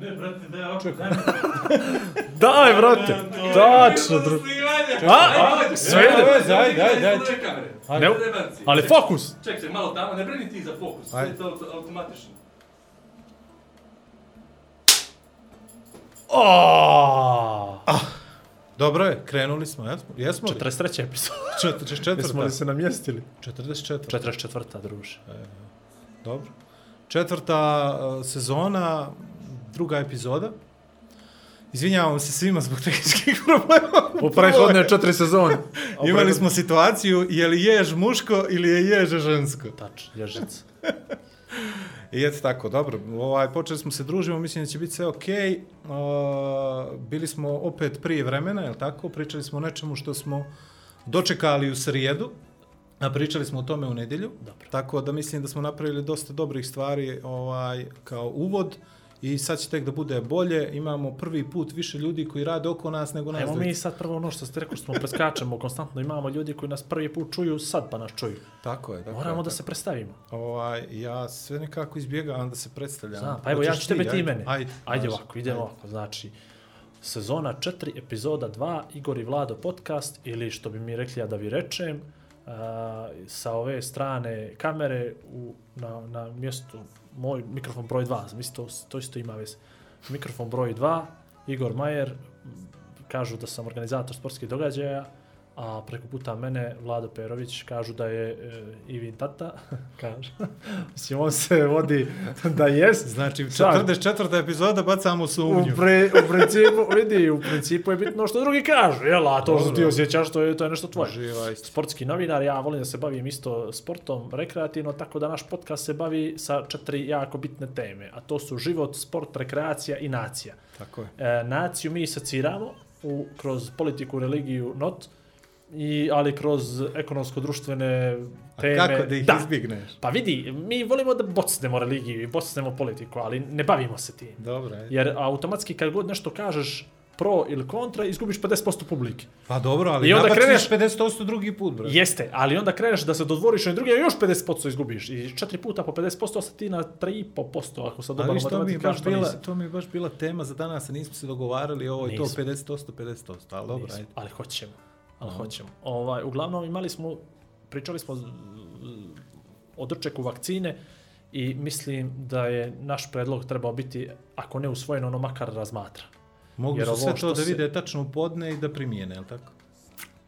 Ne, brate, daj ovako, daj daj, brate, tačno, dru... A, sve ide, daj, daj, daj. Ne, ali fokus. Ček, ček, malo tamo, ne brini ti za fokus, sve je to auto- automatično. Oh, Dobro je, krenuli smo, jesmo? Jesmo li? 43. epizod. 44. Jesmo li se namjestili? 44. 44. druže. Dobro. Četvrta uh, sezona, druga epizoda. Izvinjavam se svima zbog tehničkih problema. U prethodne četiri sezone. Imali smo situaciju, je li jež muško ili je jež žensko. Tač, ježic. I eto tako, dobro. Ovaj, počeli smo se družimo, mislim da će biti sve okej. Uh, bili smo opet prije vremena, je tako? Pričali smo o nečemu što smo dočekali u srijedu, a pričali smo o tome u nedjelju. Dobro. Tako da mislim da smo napravili dosta dobrih stvari ovaj, kao uvod. I sad će tek da bude bolje. Imamo prvi put više ljudi koji rade oko nas nego nas. Evo mi sad prvo ono što ste rekli, što smo preskačemo konstantno, imamo ljudi koji nas prvi put čuju, sad pa nas čuju. Tako je. Tako Moramo je, da tako. se predstavimo. Ovaj, ja sve nekako izbjegavam da se predstavljam. Znam, pa evo ja ću tebe ti mene. Ajde, Ajde ovako, idemo ovako. Znači, sezona 4, epizoda 2, Igor i Vlado podcast, ili što bi mi rekli ja da vi rečem, a, sa ove strane kamere u, na, na mjestu, moj mikrofon broj 2, mislim to, to isto ima veze. Mikrofon broj 2, Igor Majer, kažu da sam organizator sportskih događaja, a preko puta mene Vlado Perović kažu da je e, Ivin tata, kaže. Mislim, on se vodi da jest. Znači, Sad. 44. epizoda bacamo U, sumnju. pre, u principu, vidi, u principu je bitno što drugi kažu, jel, a to što ti osjećaš, to je, to je nešto tvoje. Živa isto. Sportski novinar, ja volim da se bavim isto sportom rekreativno, tako da naš podcast se bavi sa četiri jako bitne teme, a to su život, sport, rekreacija i nacija. Tako je. E, naciju mi seciramo u, kroz politiku, religiju, not, i, ali kroz ekonomsko-društvene A teme. kako da ih izbjegneš? Pa vidi, mi volimo da bocnemo religiju i bocnemo politiku, ali ne bavimo se tim. Dobro, ajde. Jer automatski kad god nešto kažeš pro ili kontra, izgubiš 50% publike. Pa dobro, ali I onda kreneš- 50% drugi put, brate. Jeste, ali onda kreneš da se dodvoriš na drugi, a još 50% izgubiš. I četiri puta po 50% sad ti na 3,5% ako sad dobro matematika, baš što bila, to mi je baš bila tema za danas, a nismo se dogovarali, ovo je to Nismo. 50%, 50%, ali dobro, ajde. ali hoćemo. Ali hoćemo. Ovaj, uglavnom imali smo, pričali smo o drčeku vakcine i mislim da je naš predlog trebao biti, ako ne usvojen, ono makar razmatra. Mogu Jer su sve to da se- vide tačno u podne i da primijene, je li tako?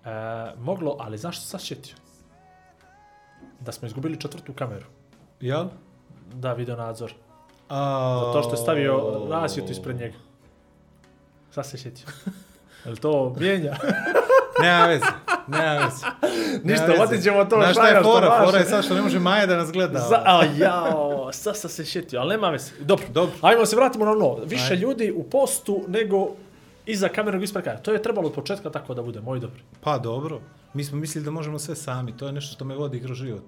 E, moglo, ali znaš što sad šetio? Da smo izgubili četvrtu kameru. Jel? Da, video nadzor. A... Zato što je stavio rasvjetu ispred njega. Sad se šetio. Je li to mijenja? Nema veze, nema veze. Ništa, otit ćemo to Znaš šta je fora? Fora je sad što ne može Maja da nas gleda. Za, a jao, sad sam se šetio, ali nema veze. Dobro, Dobro. Ajmo se vratimo na ono. Više Ajde. ljudi u postu nego iza kamere nego ispred kamere. To je trebalo od početka tako da bude, moj dobri. Pa dobro, mi smo mislili da možemo sve sami, to je nešto što me vodi kroz život.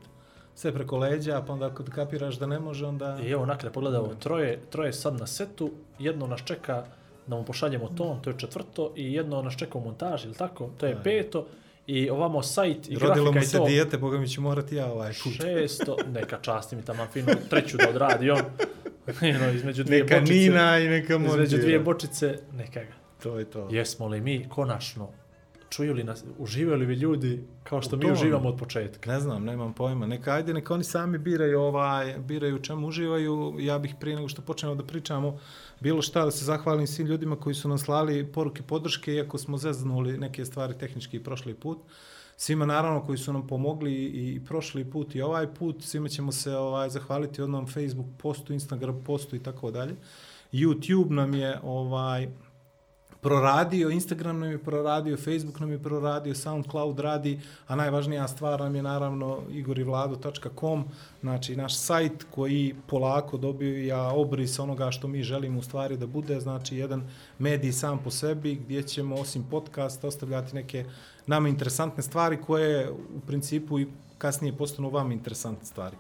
Sve preko leđa, pa onda ako kapiraš da ne može, onda... I evo, nakle, pogledaj ovo, troje, troje sad na setu, jedno nas čeka da mu pošaljemo ton, to je četvrto, i jedno nas čeka u montaži, ili tako? To je peto, i ovamo sajt i Rodilo grafika mu i se to. dijete, boga mi ću morati ja ovaj put. Šesto, neka časti mi tamo fino, treću da odradi on. no, između dvije Neka bočice. Nina i neka Između montira. dvije bočice, neka ga. To je to. Jesmo li mi konačno čuju li nas, uživaju li vi ljudi kao što U mi uživamo od početka? Ne znam, nemam pojma. Neka ajde, neka oni sami biraju ovaj, biraju u čemu uživaju. Ja bih prije nego što počnemo da pričamo bilo šta da se zahvalim svim ljudima koji su nam slali poruke podrške, iako smo zeznuli neke stvari tehnički prošli put. Svima naravno koji su nam pomogli i prošli put i ovaj put, svima ćemo se ovaj zahvaliti odnom Facebook postu, Instagram postu i tako dalje. YouTube nam je ovaj proradio, Instagram nam je proradio, Facebook nam je proradio, SoundCloud radi, a najvažnija stvar nam je naravno igorivlado.com, znači naš sajt koji polako dobija obris onoga što mi želimo u stvari da bude, znači jedan medij sam po sebi gdje ćemo osim podcasta ostavljati neke nama interesantne stvari koje u principu i kasnije postanu vam interesantne stvari.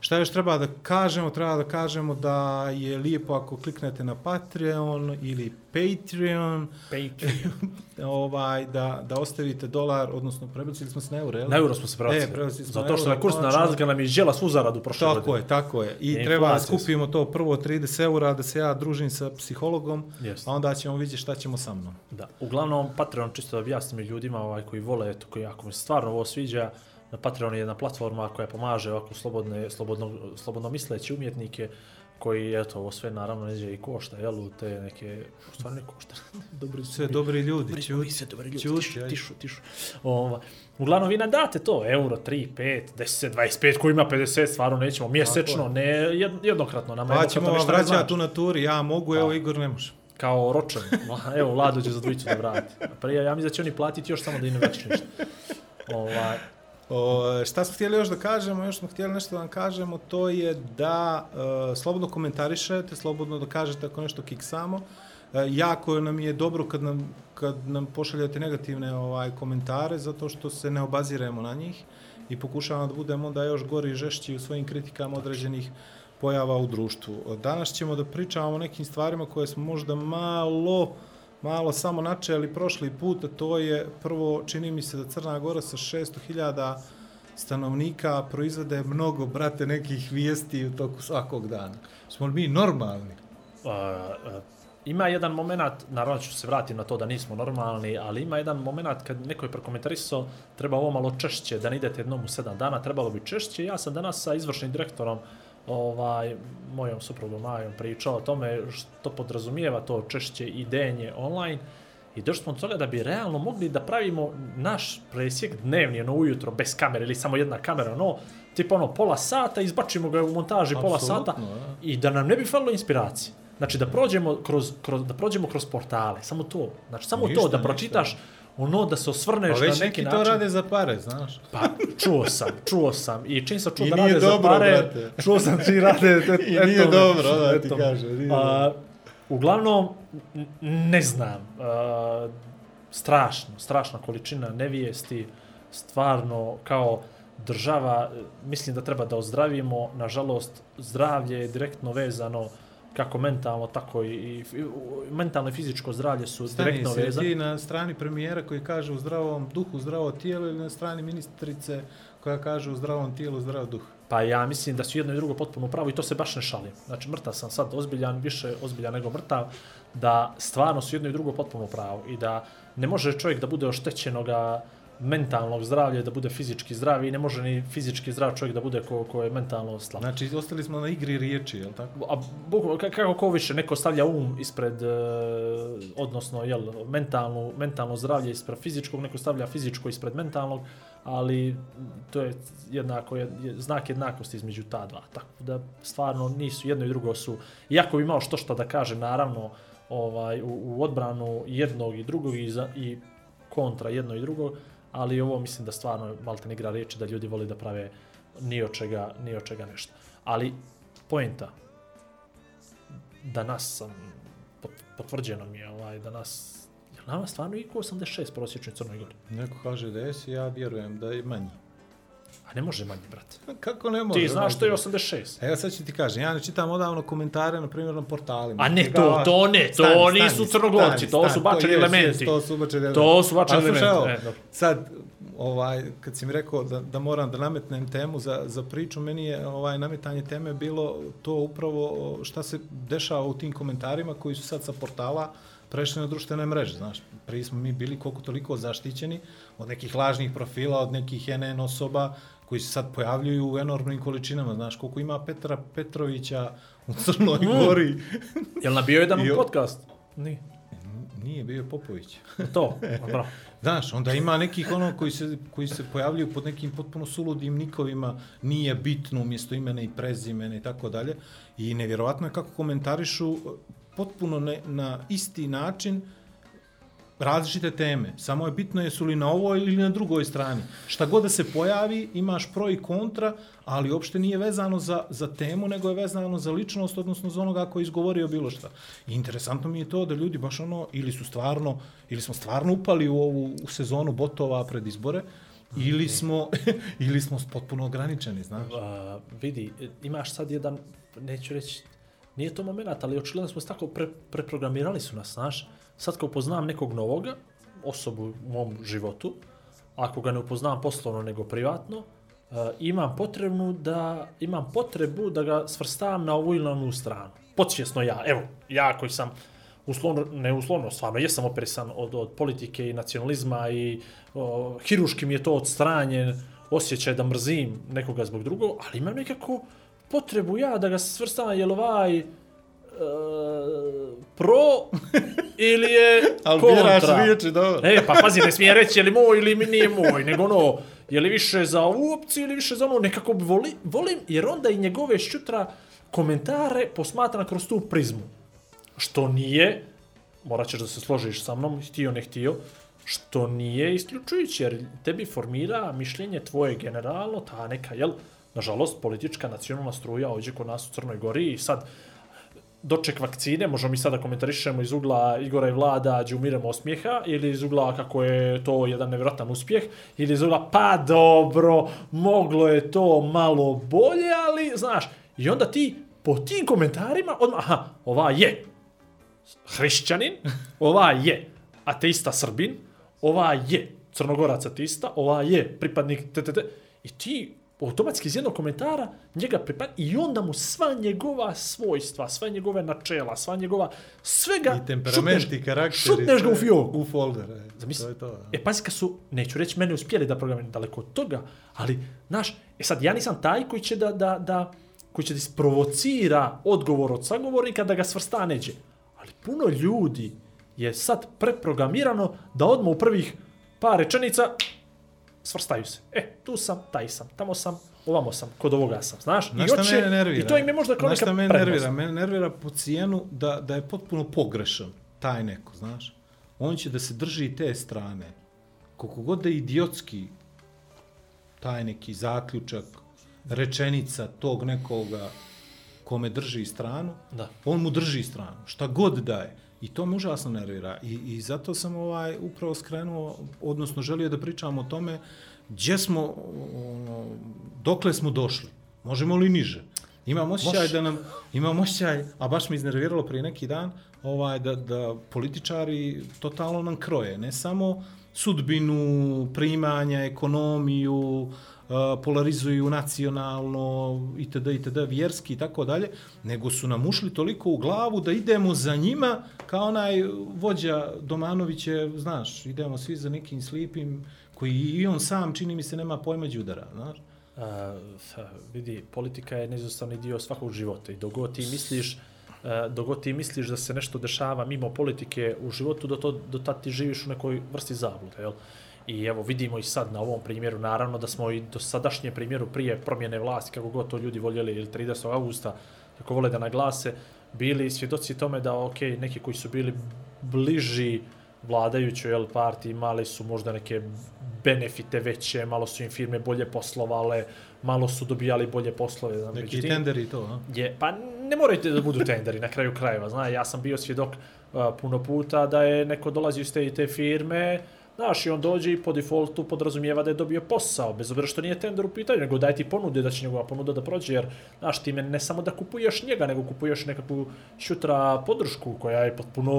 Šta još treba da kažemo? Treba da kažemo da je lijepo ako kliknete na Patreon ili Patreon, Patreon. ovaj, da, da ostavite dolar, odnosno prebacili smo se na euro, jel? Na euro smo se E, prebacili. prebacili smo na Zato što je kursna konačno. razlika nam je žela svu zaradu prošle Tako godine. je, tako je. I I treba da skupimo to prvo 30 eura, da se ja družim sa psihologom, Jeste. a onda ćemo vidjeti šta ćemo sa mnom. Da. Uglavnom, Patreon, čisto da objasnim ljudima ovaj, koji vole, eto, koji ako mi stvarno ovo sviđa, na Patreon je jedna platforma koja pomaže ovako slobodne, slobodno, slobodno misleći umjetnike koji, eto, ovo sve naravno neđe i košta, jel, u te neke, u stvari ne košta, dobri su Sve dobri ljudi, Dobri mi, sve dobri ljudi, ćuti, tišu, tišu, tišu. Ova, uglavnom, vi nam date to, euro, 3, 5, 10, 25, ko ima 50, stvarno nećemo, mjesečno, ne jed- jednokratno, nama Pa ćemo vam ne vraćati znači. u naturi, ja mogu, evo Igor ne može. Kao ročan. Evo, Vlado će za dvojicu da vrati. Pa ja, mislim da će oni platiti još samo da im ne ništa. Ovaj, O, šta smo htjeli još da kažemo, još smo htjeli nešto da vam kažemo, to je da e, slobodno komentarišete, slobodno da kažete ako nešto kiksamo. E, jako nam je dobro kad nam, kad nam pošaljate negativne ovaj komentare, zato što se ne obaziremo na njih i pokušavamo da budemo onda još gori i žešći u svojim kritikama određenih pojava u društvu. Danas ćemo da pričamo o nekim stvarima koje smo možda malo malo samo načeli prošli put, a to je prvo, čini mi se da Crna Gora sa 600.000 stanovnika proizvede mnogo, brate, nekih vijesti u toku svakog dana. Smo li mi normalni? a, a, ima jedan moment, naravno ću se vratiti na to da nismo normalni, ali ima jedan moment kad neko je prokomentarisao, treba ovo malo češće, da ne idete jednom u sedam dana, trebalo bi češće. Ja sam danas sa izvršnim direktorom ovaj, mojom suprugom Majom pričao o tome što podrazumijeva to češće idenje online i došli smo do toga da bi realno mogli da pravimo naš presjek dnevni, ono ujutro, bez kamere ili samo jedna kamera, no, tipa ono pola sata, izbačimo ga u montaži pola sata Apsolutno, da. i da nam ne bi falilo inspiracije. Znači da prođemo kroz, kroz, da prođemo kroz portale, samo to. Znači samo Ništa, to, da ništa. Ono da se osvrneš Pa na neki neki način. to rade za pare, znaš. Pa, čuo sam, čuo sam. I čim sam čuo I da rade dobro, za pare, brate. čuo sam čim rade... Et, I nije dobro, da ti kažem, nije A, uglavnom, ne znam. A, strašno, strašna količina nevijesti. Stvarno, kao država, mislim da treba da ozdravimo. Nažalost, zdravlje je direktno vezano kako mentalno, tako i, i mentalno i fizičko zdravlje su Stani direktno vezani. ti na strani premijera koji kaže u zdravom duhu, zdravo tijelo ili na strani ministrice koja kaže u zdravom tijelu, zdrav duh. Pa ja mislim da su jedno i drugo potpuno pravo i to se baš ne šalim. Znači mrtav sam sad ozbiljan, više ozbiljan nego mrtav, da stvarno su jedno i drugo potpuno pravo i da ne može čovjek da bude oštećenoga mentalnog zdravlja da bude fizički zdrav i ne može ni fizički zdrav čovjek da bude ko, ko je mentalno slab. Znači, ostali smo na igri riječi, jel tako? A bukvalno, ka- kako ko više, neko stavlja um ispred, e, odnosno, jel, mentalno, mentalno zdravlje ispred fizičkog, neko stavlja fizičko ispred mentalnog, ali to je jednako, je, je znak jednakosti između ta dva. Tako da stvarno nisu, jedno i drugo su, iako bi imao što što da kažem, naravno, ovaj, u, u odbranu jednog i drugog i, za, i kontra jedno i drugo, ali ovo mislim da stvarno malte ne igra riječi da ljudi voli da prave ni od čega, ni od čega nešto. Ali poenta, danas sam, pot- potvrđeno mi je ovaj, danas, je li nama stvarno iko 86 prosječni Crnoj Gori? Neko kaže da jesi, ja vjerujem da je manji. A ne može manji, brate. Kako ne može? Ti znaš što je brate? 86. Evo sad ću ti kažem, ja ne čitam odavno komentare, na primjer, na portalima. A ne to, kao- to ne, to Stani, nisu crnogorci, to su bačeni elementi. to su bačeni elementi. To su bačeni elementi, evo, e, sad, ovaj, kad si mi rekao da, da moram da nametnem temu za, za priču, meni je ovaj nametanje teme bilo to upravo šta se dešava u tim komentarima koji su sad sa portala prešli na društvene mreže, znaš, prije smo mi bili koliko toliko zaštićeni od nekih lažnih profila, od nekih NN osoba koji se sad pojavljuju u enormnim količinama, znaš, koliko ima Petra Petrovića u Crnoj Gori. Jel na bio jedan I podcast? Nije. Nije bio Popović. To, bravo. Znaš, onda ima nekih ono koji se, koji se pojavljuju pod nekim potpuno suludim nikovima, nije bitno umjesto imena i prezimena i tako dalje. I nevjerovatno je kako komentarišu potpuno ne, na isti način različite teme. Samo je bitno jesu li na ovoj ili na drugoj strani. Šta god da se pojavi, imaš pro i kontra, ali uopšte nije vezano za, za temu, nego je vezano za ličnost, odnosno za onoga koji je izgovorio bilo šta. I interesantno mi je to da ljudi baš ono, ili su stvarno, ili smo stvarno upali u ovu u sezonu botova pred izbore, ili smo, ili smo potpuno ograničeni, znaš. A, vidi, imaš sad jedan, neću reći, nije to moment, ali očigledno smo se tako pre, preprogramirali su nas, znaš. Sad kao upoznam nekog novoga, osobu u mom životu, ako ga ne upoznam poslovno nego privatno, uh, imam potrebnu da imam potrebu da ga svrstavam na ovu ili onu stranu. Podsvjesno ja, evo, ja koji sam uslovno, ne uslovno, stvarno jesam operisan od, od politike i nacionalizma i o, hiruški mi je to odstranjen osjećaj da mrzim nekoga zbog drugog, ali imam nekako potrebu ja da ga svrstavam, jel ovaj, pro ili je Ali biraš riječi, dobro. E, pa pazi, ne smije reći je li moj ili mi nije moj, nego ono, je li više za ovu opciju ili više za ono, nekako voli, volim, jer onda i njegove šutra komentare posmatram kroz tu prizmu. Što nije, morat ćeš da se složiš sa mnom, htio ne htio, što nije isključujući, jer tebi formira mišljenje tvoje generalno, ta neka, jel, nažalost, politička nacionalna struja ovdje kod nas u Crnoj Gori i sad, doček vakcine, možemo mi sada komentarišemo iz ugla Igora i Vlada, umiremo osmijeha, ili iz ugla kako je to jedan nevjerojatan uspjeh, ili iz ugla, pa dobro, moglo je to malo bolje, ali, znaš, i onda ti po tim komentarima, odmah, aha, ova je. Hrišćanin, ova je. Ateista srbin, ova je. Crnogorac ateista, ova je. Pripadnik TTT, i ti automatski iz jednog komentara njega pripad i onda mu sva njegova svojstva, sva njegove načela, sva njegova svega I temperament šutneš, i karakter. šutneš ga u fioku. U folder. E. Zamisli, To je to. a. E, pazi kad su, neću reći, mene uspjeli da programiraju daleko od toga, ali, znaš, e sad, ja nisam taj koji će da, da, da koji će da isprovocira odgovor od sagovornika da ga svrsta neđe. Ali puno ljudi je sad preprogramirano da odmah u prvih par rečenica svrstaju se. E, tu sam, taj sam, tamo sam, ovamo sam, kod ovoga sam, znaš? I, mene nervira? I to im je možda kao neka šta mene prednost. nervira? Mene nervira po cijenu da, da je potpuno pogrešan taj neko, znaš. On će da se drži te strane. Koliko god da je idiotski taj neki zaključak, rečenica tog nekoga kome drži stranu, Da. on mu drži stranu, šta god da je. I to me užasno nervira. I, I zato sam ovaj upravo skrenuo, odnosno želio da pričam o tome gdje smo, ono, dokle smo došli. Možemo li niže? Imam osjećaj Može. da nam, imam osjećaj, a baš me iznerviralo prije neki dan, ovaj, da, da političari totalno nam kroje. Ne samo sudbinu, primanja, ekonomiju, uh, polarizuju nacionalno, itd., itd., vjerski i tako dalje, nego su nam ušli toliko u glavu da idemo za njima, kao onaj vođa Domanović je, znaš, idemo svi za nekim slipim, koji i on sam, čini mi se, nema pojma đudara, znaš. A, fa, vidi, politika je neizostavni dio svakog života i dogod ti misliš a, dogod ti misliš da se nešto dešava mimo politike u životu, do, to, do tad ti živiš u nekoj vrsti zablude, jel? I evo, vidimo i sad na ovom primjeru, naravno da smo i do sadašnje primjeru prije promjene vlasti, kako god to ljudi voljeli, ili 30. augusta, kako vole da naglase, bili svjedoci tome da, ok, neki koji su bili bliži vladajućoj jel, partiji imali su možda neke benefite veće, malo su im firme bolje poslovale, malo su dobijali bolje poslove. Znam, Neki međutim, tenderi to, a? je, pa ne morate da budu tenderi na kraju krajeva, zna, ja sam bio svjedok uh, puno puta da je neko dolazio iz te i te firme, Znaš, i on dođe i po defaultu podrazumijeva da je dobio posao, bez obzira što nije tender u pitanju, nego daje ti ponude da će njegova ponuda da prođe, jer, znaš, time ne samo da kupuješ njega, nego kupuješ nekakvu šutra podršku koja je potpuno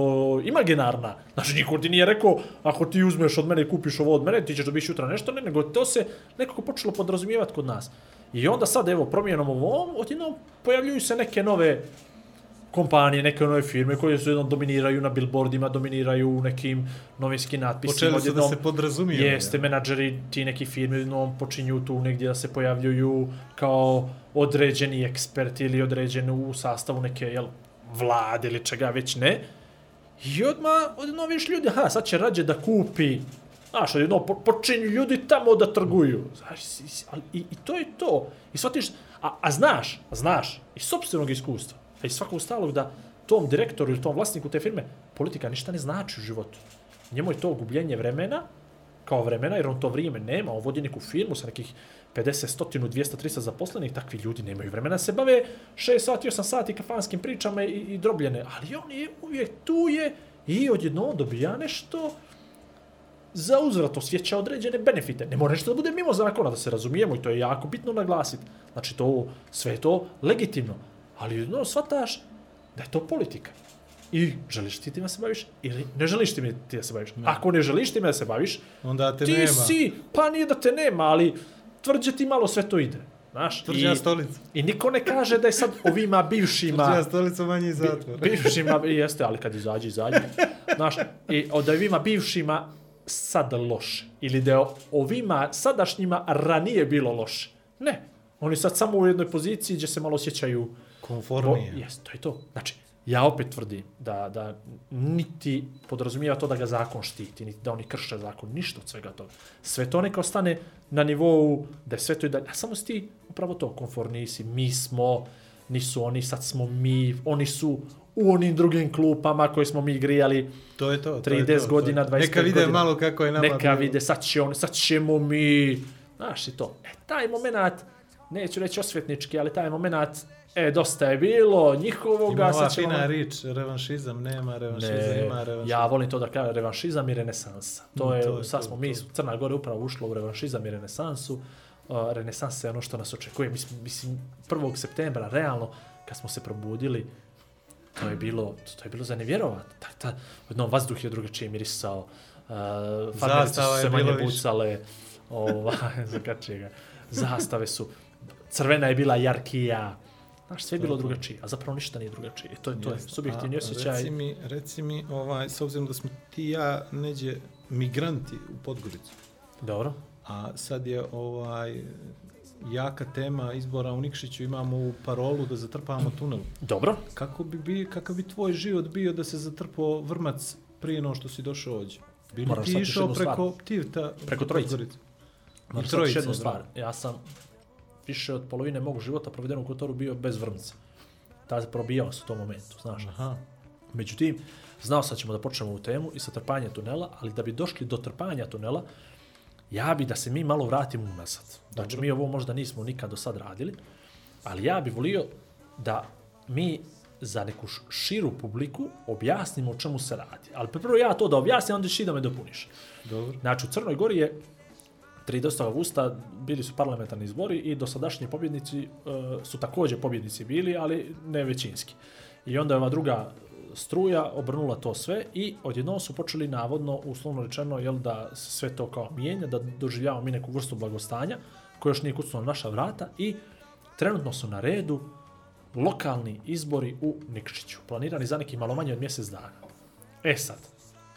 imaginarna. Znači, niko ti nije rekao, ako ti uzmeš od mene i kupiš ovo od mene, ti ćeš dobiti šutra nešto, ne, nego to se nekako počelo podrazumijevati kod nas. I onda sad, evo, promjenom ovom, odjednom pojavljuju se neke nove kompanije, neke nove firme koje su jednom dominiraju na billboardima, dominiraju u nekim novinskim natpisima. Počeli su da se podrazumiju. Jeste, menadžeri ti neki firme jednom počinju tu negdje da se pojavljuju kao određeni eksperti ili određeni u sastavu neke jel, vlade ili čega već ne. I odmah, odjednom vidiš ljudi, aha, sad će rađe da kupi Znaš, odjednom po, počinju ljudi tamo da trguju. Znaš, i, i, i to je to. I shvatiš, a, a znaš, a znaš, iz sobstvenog iskustva, a iz svakog stalog da tom direktoru ili tom vlasniku te firme politika ništa ne znači u životu. njemu je to gubljenje vremena, kao vremena, jer on to vrijeme nema, on vodi neku firmu sa nekih 50, 100, 200, 300 zaposlenih, takvi ljudi nemaju vremena da se bave 6 sati, 8 sati kafanskim pričama i, i drobljene, ali on je uvijek tu je i odjedno dobija nešto za uzvrat osjeća određene benefite. Ne mora nešto da bude mimo zakona, da se razumijemo i to je jako bitno naglasiti. Znači to, sve je to legitimno. Ali no, shvataš da je to politika. I želiš ti time da se baviš ili ne želiš ti ti da se baviš. Ako ne želiš time da se baviš, Onda te ti nema. si, pa nije da te nema, ali tvrđe ti malo sve to ide. Znaš, Tvrđa i, stolica. I niko ne kaže da je sad ovima bivšima... Tvrđa stolica manji zatvor. bivšima, jeste, ali kad izađe, izađe. Znaš, i od ovima bivšima sad loše. Ili da je ovima sadašnjima ranije bilo loše. Ne. Oni sad samo u jednoj poziciji gdje se malo osjećaju... Konformije. Bo, jest, to je to. Znači, ja opet tvrdim da, da niti podrazumijeva to da ga zakon štiti, niti da oni krše zakon, ništa od svega toga. Sve to neka ostane na nivou da je sve to i da... A samo si ti upravo to, konforniji si, mi smo, nisu oni, sad smo mi, oni su u onim drugim klupama koje smo mi grijali To je to. to je 30 to, godina, to je. 25 Neka vide godina. malo kako je nama Neka bilo. vide, sad, će on, sad ćemo mi, znaš i to. E, taj moment, neću reći osvetnički, ali taj moment, e, dosta je bilo njihovoga, Ima ova sad fina rič, revanšizam, nema revanšizam, Ne, ima revanšizam. ja volim to da kažem, revanšizam i renesansa. To Mm, je, to je sad to, smo mi, to. Crna Gora upravo ušla u revanšizam i renesansu. Uh, renesansa je ono što nas očekuje. Mislim, mislim, 1. septembra, realno, kad smo se probudili, to je bilo, to je bilo za nevjerovat. Ta, ta, odnom vazduh je drugačije mirisao, uh, farmerice su se manje bucale, ovaj, zakačije ga. Zastave su, crvena je bila jarkija, Znaš, sve je bilo drugačije, a zapravo ništa nije drugačije. To je, to je subjektivni A, osjećaj. Reci mi, reci mi, ovaj, s obzirom da smo ti i ja neđe migranti u Podgoricu, Dobro. a sad je ovaj jaka tema izbora u Nikšiću, imamo u parolu da zatrpamo tunel. Dobro. Kako bi, bi, kakav bi tvoj život bio da se zatrpao vrmac prije no što si došao ovdje? Bi li Moraš ti išao stvar. preko Tivta? Preko u trojice. Moram sad trojice, jednu stvar. bravo. Ja sam više od polovine mog života provedeno u Kotoru bio bez vrmca. Tada probijao se u tom momentu, znaš. Aha. Međutim, znao sam da ćemo da počnemo u temu i sa trpanjem tunela, ali da bi došli do trpanja tunela, ja bi da se mi malo vratimo unazad. Znači, mi ovo možda nismo nikad do sad radili, ali ja bi volio da mi za neku širu publiku objasnimo o čemu se radi. Ali prvo ja to da objasnim, onda ćeš i da me dopuniš. Dobro. Znači, u Crnoj Gori je 30. augusta bili su parlamentarni izbori i dosadašnji pobjednici e, su također pobjednici bili, ali ne većinski. I onda je ova druga struja obrnula to sve i odjednom su počeli navodno, uslovno rečeno, jel, da se sve to kao mijenja, da doživljavamo mi neku vrstu blagostanja koja još nije kucnula na naša vrata i trenutno su na redu lokalni izbori u Nikšiću, planirani za neki malo manje od mjesec dana. E sad,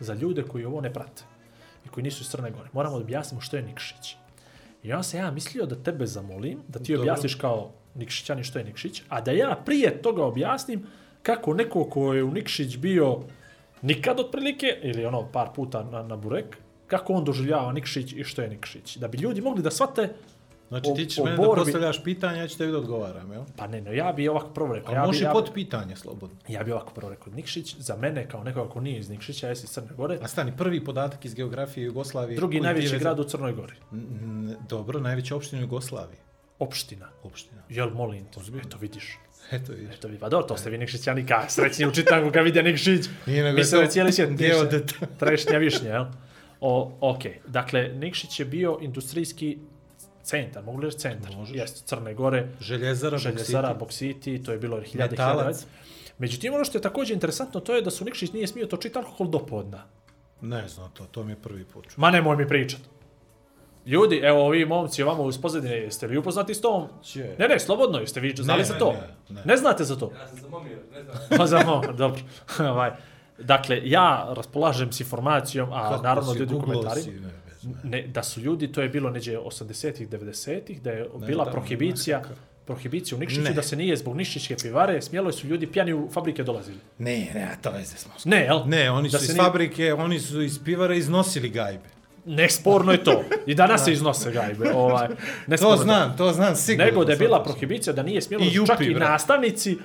za ljude koji ovo ne prate i koji nisu iz Crne Gore, moramo da objasnimo što je Nikšić. I onda sam ja mislio da tebe zamolim, da ti Dobro. objasniš kao Nikšićani što je Nikšić, a da ja prije toga objasnim kako neko ko je u Nikšić bio nikad otprilike, ili ono par puta na, na burek, kako on doživljava Nikšić i što je Nikšić. Da bi ljudi mogli da shvate, Znači ti ćeš o mene da borbi- postavljaš pitanja, ja ću tebi da odgovaram, jel? pa ne, no, ja bi ovako prvo rekao. A Ja bi, može ja, pod pitanje, slobodno. ja bi ovako prvo rekao. Nikšić, za mene, kao nekoga ko nije iz Nikšića, jesi iz Crne Gore, A stani, prvi podatak iz geografije Jugoslavije. drugi najveći grad u Crnoj Gori. N- Dobro, najveća opština u Jugoslaviji. Opština. Opština. Jel, molim te, eto vidiš. Eto vidiš. Eto vi, pa dobro, to ste vi Nikšićani ka, srećni u čitanku kad vide Nikšić. Nije nego Mislim da to cijeli svijet geodet. Trešnja višnja, jel? O, ok, dakle, Nikšić je bio industrijski centar, mogu li reći centar? Možeš. Jeste, Crne Gore, Željezara, Željezara, Boksiti. To je bilo hiljade hiljada. Međutim, ono što je također interesantno, to je da su Nikšić nije smio točiti alkohol do podna. Ne znam to, to mi je prvi put. Ma nemoj mi pričat. Ljudi, evo ovi momci ovamo uz pozadine, jeste vi upoznati s tom? Će. Ne, ne, slobodno, jeste vi znali Ne, za to? ne, ne. ne znate za to? Ja sam zamomio, ne znam. Pa za moment, dobro. Ovaj, dakle, ja raspolažem s informacijom, a Kako naravno ljudi u komentarima, si, ne, da su ljudi, to je bilo neđe 80-ih, 90-ih, da je Ne, bila da, prohibicija, ne, prohibicija u Nikšiću, Ne. da se nije zbog Nikšićke pivare, smjelo su ljudi pjani u fabrike dolazili. Ne, ne, to veze smo. Ne, jel? Ne, oni Da su se iz nije- fabrike, oni su iz pivara iznosili gajbe. Nesporno je to. I danas se iznose gajbe. Ovaj, To znam, to znam sigurno. Nego da je bila sad to prohibicija da nije smjelo čak i nastavnici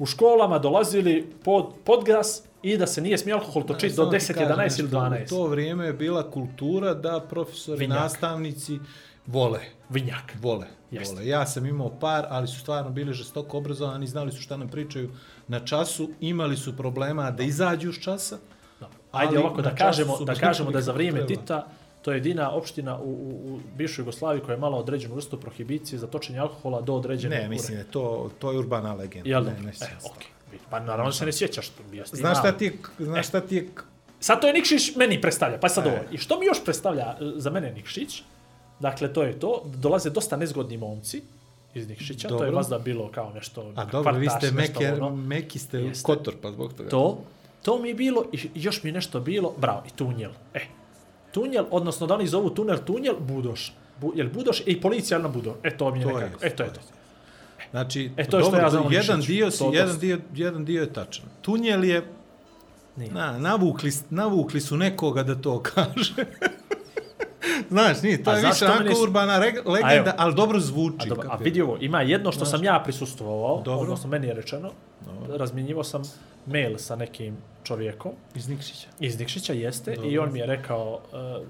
u školama dolazili pod, pod gas i da se nije smio alkohol točiti do Samo ti 10, kažem 11 nešto, ili 12. U to vrijeme je bila kultura da profesori, Vinjak. nastavnici vole. Vinjak. Vole, Jeste. vole. Ja sam imao par, ali su stvarno bili žestoko obrazovani, znali su šta nam pričaju na času, imali su problema da izađu s časa. Dobro. Ajde ovako da času kažemo, da kažemo da za vrijeme problema. Tita to je jedina opština u, u, u bivšoj Jugoslaviji koja je imala određenu vrstu prohibicije za točenje alkohola do određene Ne, mislim, da je to, to je urbana legenda. Jel ne, dobro? ne, e, okej. Pa naravno se ne sjećaš. ja Znaš šta ti znaš šta ti je, Sad to je Nikšić meni predstavlja, pa sad E. ovo. I što mi još predstavlja e, za mene Nikšić? Dakle, to je to. Dolaze dosta nezgodni momci iz Nikšića. To je Dobro. vazda bilo kao nešto... a dobro, vi kvartaš, ste nešto meke, ono. meki ste Jeste. kotor, pa zbog toga. To, to mi je bilo, i još mi je nešto bilo, bravo, i tunjel. E, tunjel, odnosno da oni zovu tunel tunjel, budoš. Bu, jel budoš i policija na budo. E, to mi je To je, nekako. E, to je to. Znači, E, to je što dobro, ja znam jedan dio, si, To jedan, dio, jedan dio je tačan. Tunjel je, Nije. na, navukli, navukli su nekoga da to kaže. Znaš, nije, to je više onako s- urbana legenda, evo. ali dobro zvuči. A, dobro, a vidi ovo, ima jedno što sam ja prisustvovao, Dobro. odnosno meni je rečeno, razmjenjivo sam mail sa nekim čovjekom, Iz Nikšića. iz Nikšića jeste, Dobro. i on mi je rekao, uh,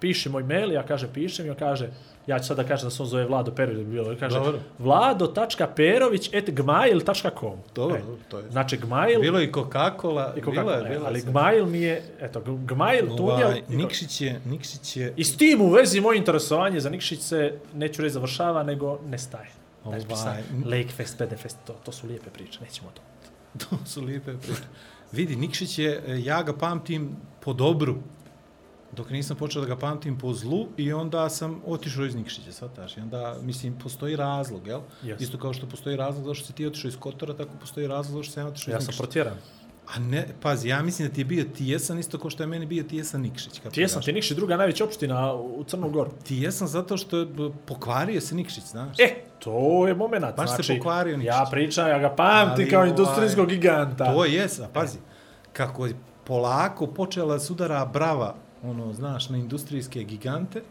piši moj mail, ja kaže pišem, i on kaže, ja ću sad da kažem da se on zove Vlado Perović, da bi bilo, kaže, Dobro. vlado.perović at gmail.com. Dobro, E, dobro, to je. Znači, gmail, Bilo i Coca-Cola, i bilo kako, je, ne, bilo je ali sve. gmail mi je, eto, gmail, tunjel, Ovaj, i, Nikšić je, Nikšić je, i s tim u vezi moje interesovanje za Nikšić se, neću reći završava, nego nestaje. Ovaj, sad, Lakefest, BDFest, to, to su lijepe priče, nećemo to. to su lijepe priče. Vidi, Nikšić je, e, ja ga pamtim po dobru, dok nisam počeo da ga pamtim po zlu i onda sam otišao iz Nikšića, shvataš? I onda, mislim, postoji razlog, jel? Yes. Isto kao što postoji razlog zašto si ti otišao iz Kotora, tako postoji razlog zašto sam ja otišao Ja iz sam Nikšića. protjeran. A ne, pazi, ja mislim da ti je bio Tijesan isto kao što je meni bio Tijesan Nikšić. kapiraš? Ti jesam ti Nikšić, druga najveća opština u Crnu Goru. Tijesan zato što je pokvario se Nikšić, znaš? E, to je moment. Baš se znači, pokvario Nikšić. Ja pričam, ja ga pamtim Ali kao ovaj, industrijskog giganta. To je, a pazi, kako je polako počela da sudara brava, ono, znaš, na industrijske gigante,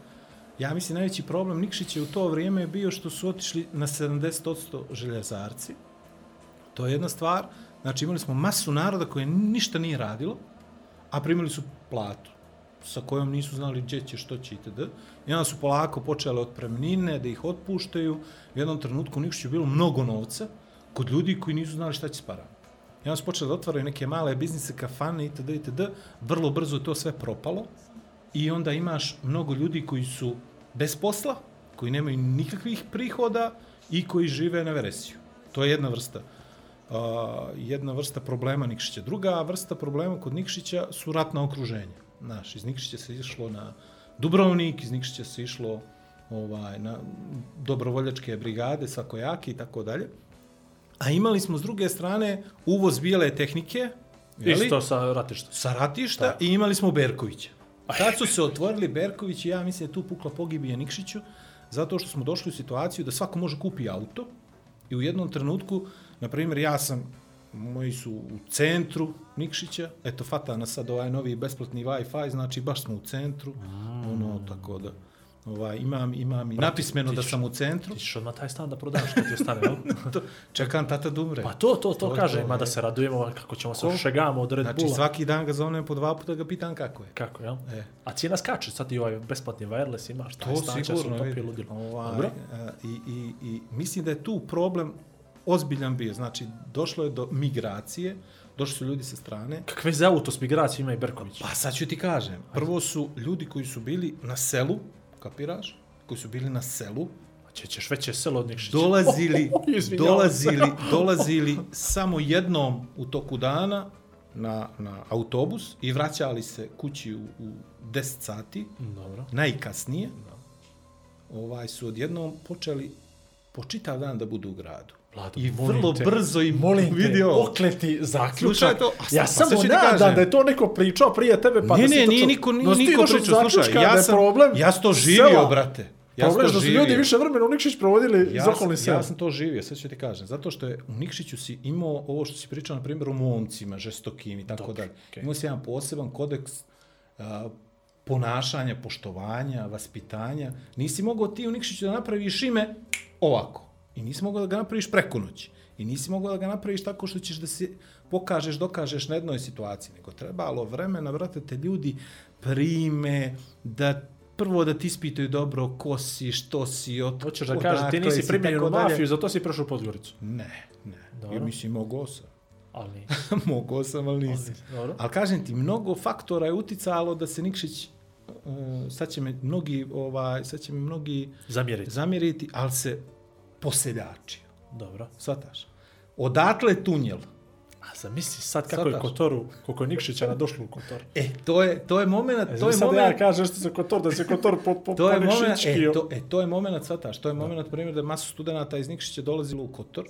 ja mislim najveći problem Nikšića u to vrijeme je bio što su otišli na 70% željezarci. To je jedna stvar. Znači imali smo masu naroda koje ništa nije radilo, a primili su platu sa kojom nisu znali gdje će, što će itd. I onda su polako počele otpremnine, da ih otpuštaju. U jednom trenutku u je bilo mnogo novca kod ljudi koji nisu znali šta će s parama. I onda su počeli da otvaraju neke male biznise, kafane itd. itd. Vrlo brzo je to sve propalo i onda imaš mnogo ljudi koji su bez posla, koji nemaju nikakvih prihoda i koji žive na veresiju. To je jedna vrsta uh, jedna vrsta problema Nikšića. Druga vrsta problema kod Nikšića su ratna okruženja. Znaš, iz Nikšića se išlo na Dubrovnik, iz Nikšića se išlo ovaj, na dobrovoljačke brigade, svakojake i tako dalje. A imali smo s druge strane uvoz bijele tehnike, jeli? Isto sa ratišta. sa ratišta i imali smo Berkovića. Kad su se otvorili Berković, ja mislim da je tu pukla pogibija Nikšiću, zato što smo došli u situaciju da svako može kupi auto i u jednom trenutku, na primjer, ja sam, moji su u centru Nikšića, eto, fata nas sad ovaj novi besplatni Wi-Fi, znači baš smo u centru, ono, tako da, ovaj, imam, imam i napismeno ti da sam u centru, Ti ćeš odmah taj stan da prodaš kad ti ostane, jel? to, čekam tata da umre. Pa to, to, to, To kaže, to, mada je. se radujemo kako ćemo se šegamo od Red Znači, Bulla. svaki dan ga zovem po dva puta, ga pitam kako je. Kako, jel? E. A cijena skače, sad i ovaj besplatni wireless imaš, taj To stan će se sigurno utopi vidi. ludilo. Ovaj, Dobro. a, i, i, I mislim da je tu problem ozbiljan bio. Znači, došlo je do migracije, došli su ljudi sa strane. Kakve za auto s migracijom ima i Berković? Pa sad ću ti kažem. Prvo su ljudi koji su bili na selu, kapiraš? Koji su bili na selu, Će, ćeš veće selo od Nikšića. dolazili, Oh, oh, dolazili, dolazili samo jednom u toku dana na, na autobus i vraćali se kući u, u 10 sati, Dobro. najkasnije, ovaj su odjednom počeli po čitav dan da budu u gradu. Vlado, I vrlo te, brzo im molim te, vidio. okleti zaključak. To, a ja sad- samo pa nadam kažem. da je to neko pričao prije tebe, pa ne, da si ne, nije niko, nije No, niko pričao. Slušaj, da ja je sam, problem ja sam to živio, sela. brate. Ja problem sam to su ljudi više vremena u Nikšić provodili Ja iz sam, okolnih sela. ja sam to živio, sad ću ti kažem. Zato što je u Nikšiću si imao ovo što si pričao, na primjer, o momcima, žestokim i tako dalje. okej. Imao si jedan poseban kodeks a, ponašanja, poštovanja, vaspitanja. Nisi mogao ti u Nikšiću da napraviš ime ovako. I nisi mogao da ga napraviš preko noći. I nisi mogao da ga napraviš tako što ćeš da se pokažeš, dokažeš na jednoj situaciji, nego trebalo vremena, brate, te ljudi prime, da prvo da ti ispitaju dobro ko si, što si, od, Hoćeš da kažeš, ti nisi primljen u mafiju, zato si prešao u Podgoricu. Ne, ne. Dobro. Ja mislim, mogao sam. Ali mogao sam, ali nisam. Dobro. Ali kažem ti, mnogo faktora je uticalo da se Nikšić, uh, sad će me mnogi, ovaj, sad će me mnogi Zamjeriti. zamjeriti, ali se poseljačio. Dobro. Svataš? Odatle tunjel. A zamisli sad kako je Shvataš? Kotoru, koliko je Nikšića došlo u Kotor. E, to je, to je moment, E, to je sad moment, ja kažem što se Kotor, da se Kotor po, po, to je moment, e, to, e, to je moment, svataš, to je moment, primjer, da je masu studenta iz Nikšića dolazilo u Kotor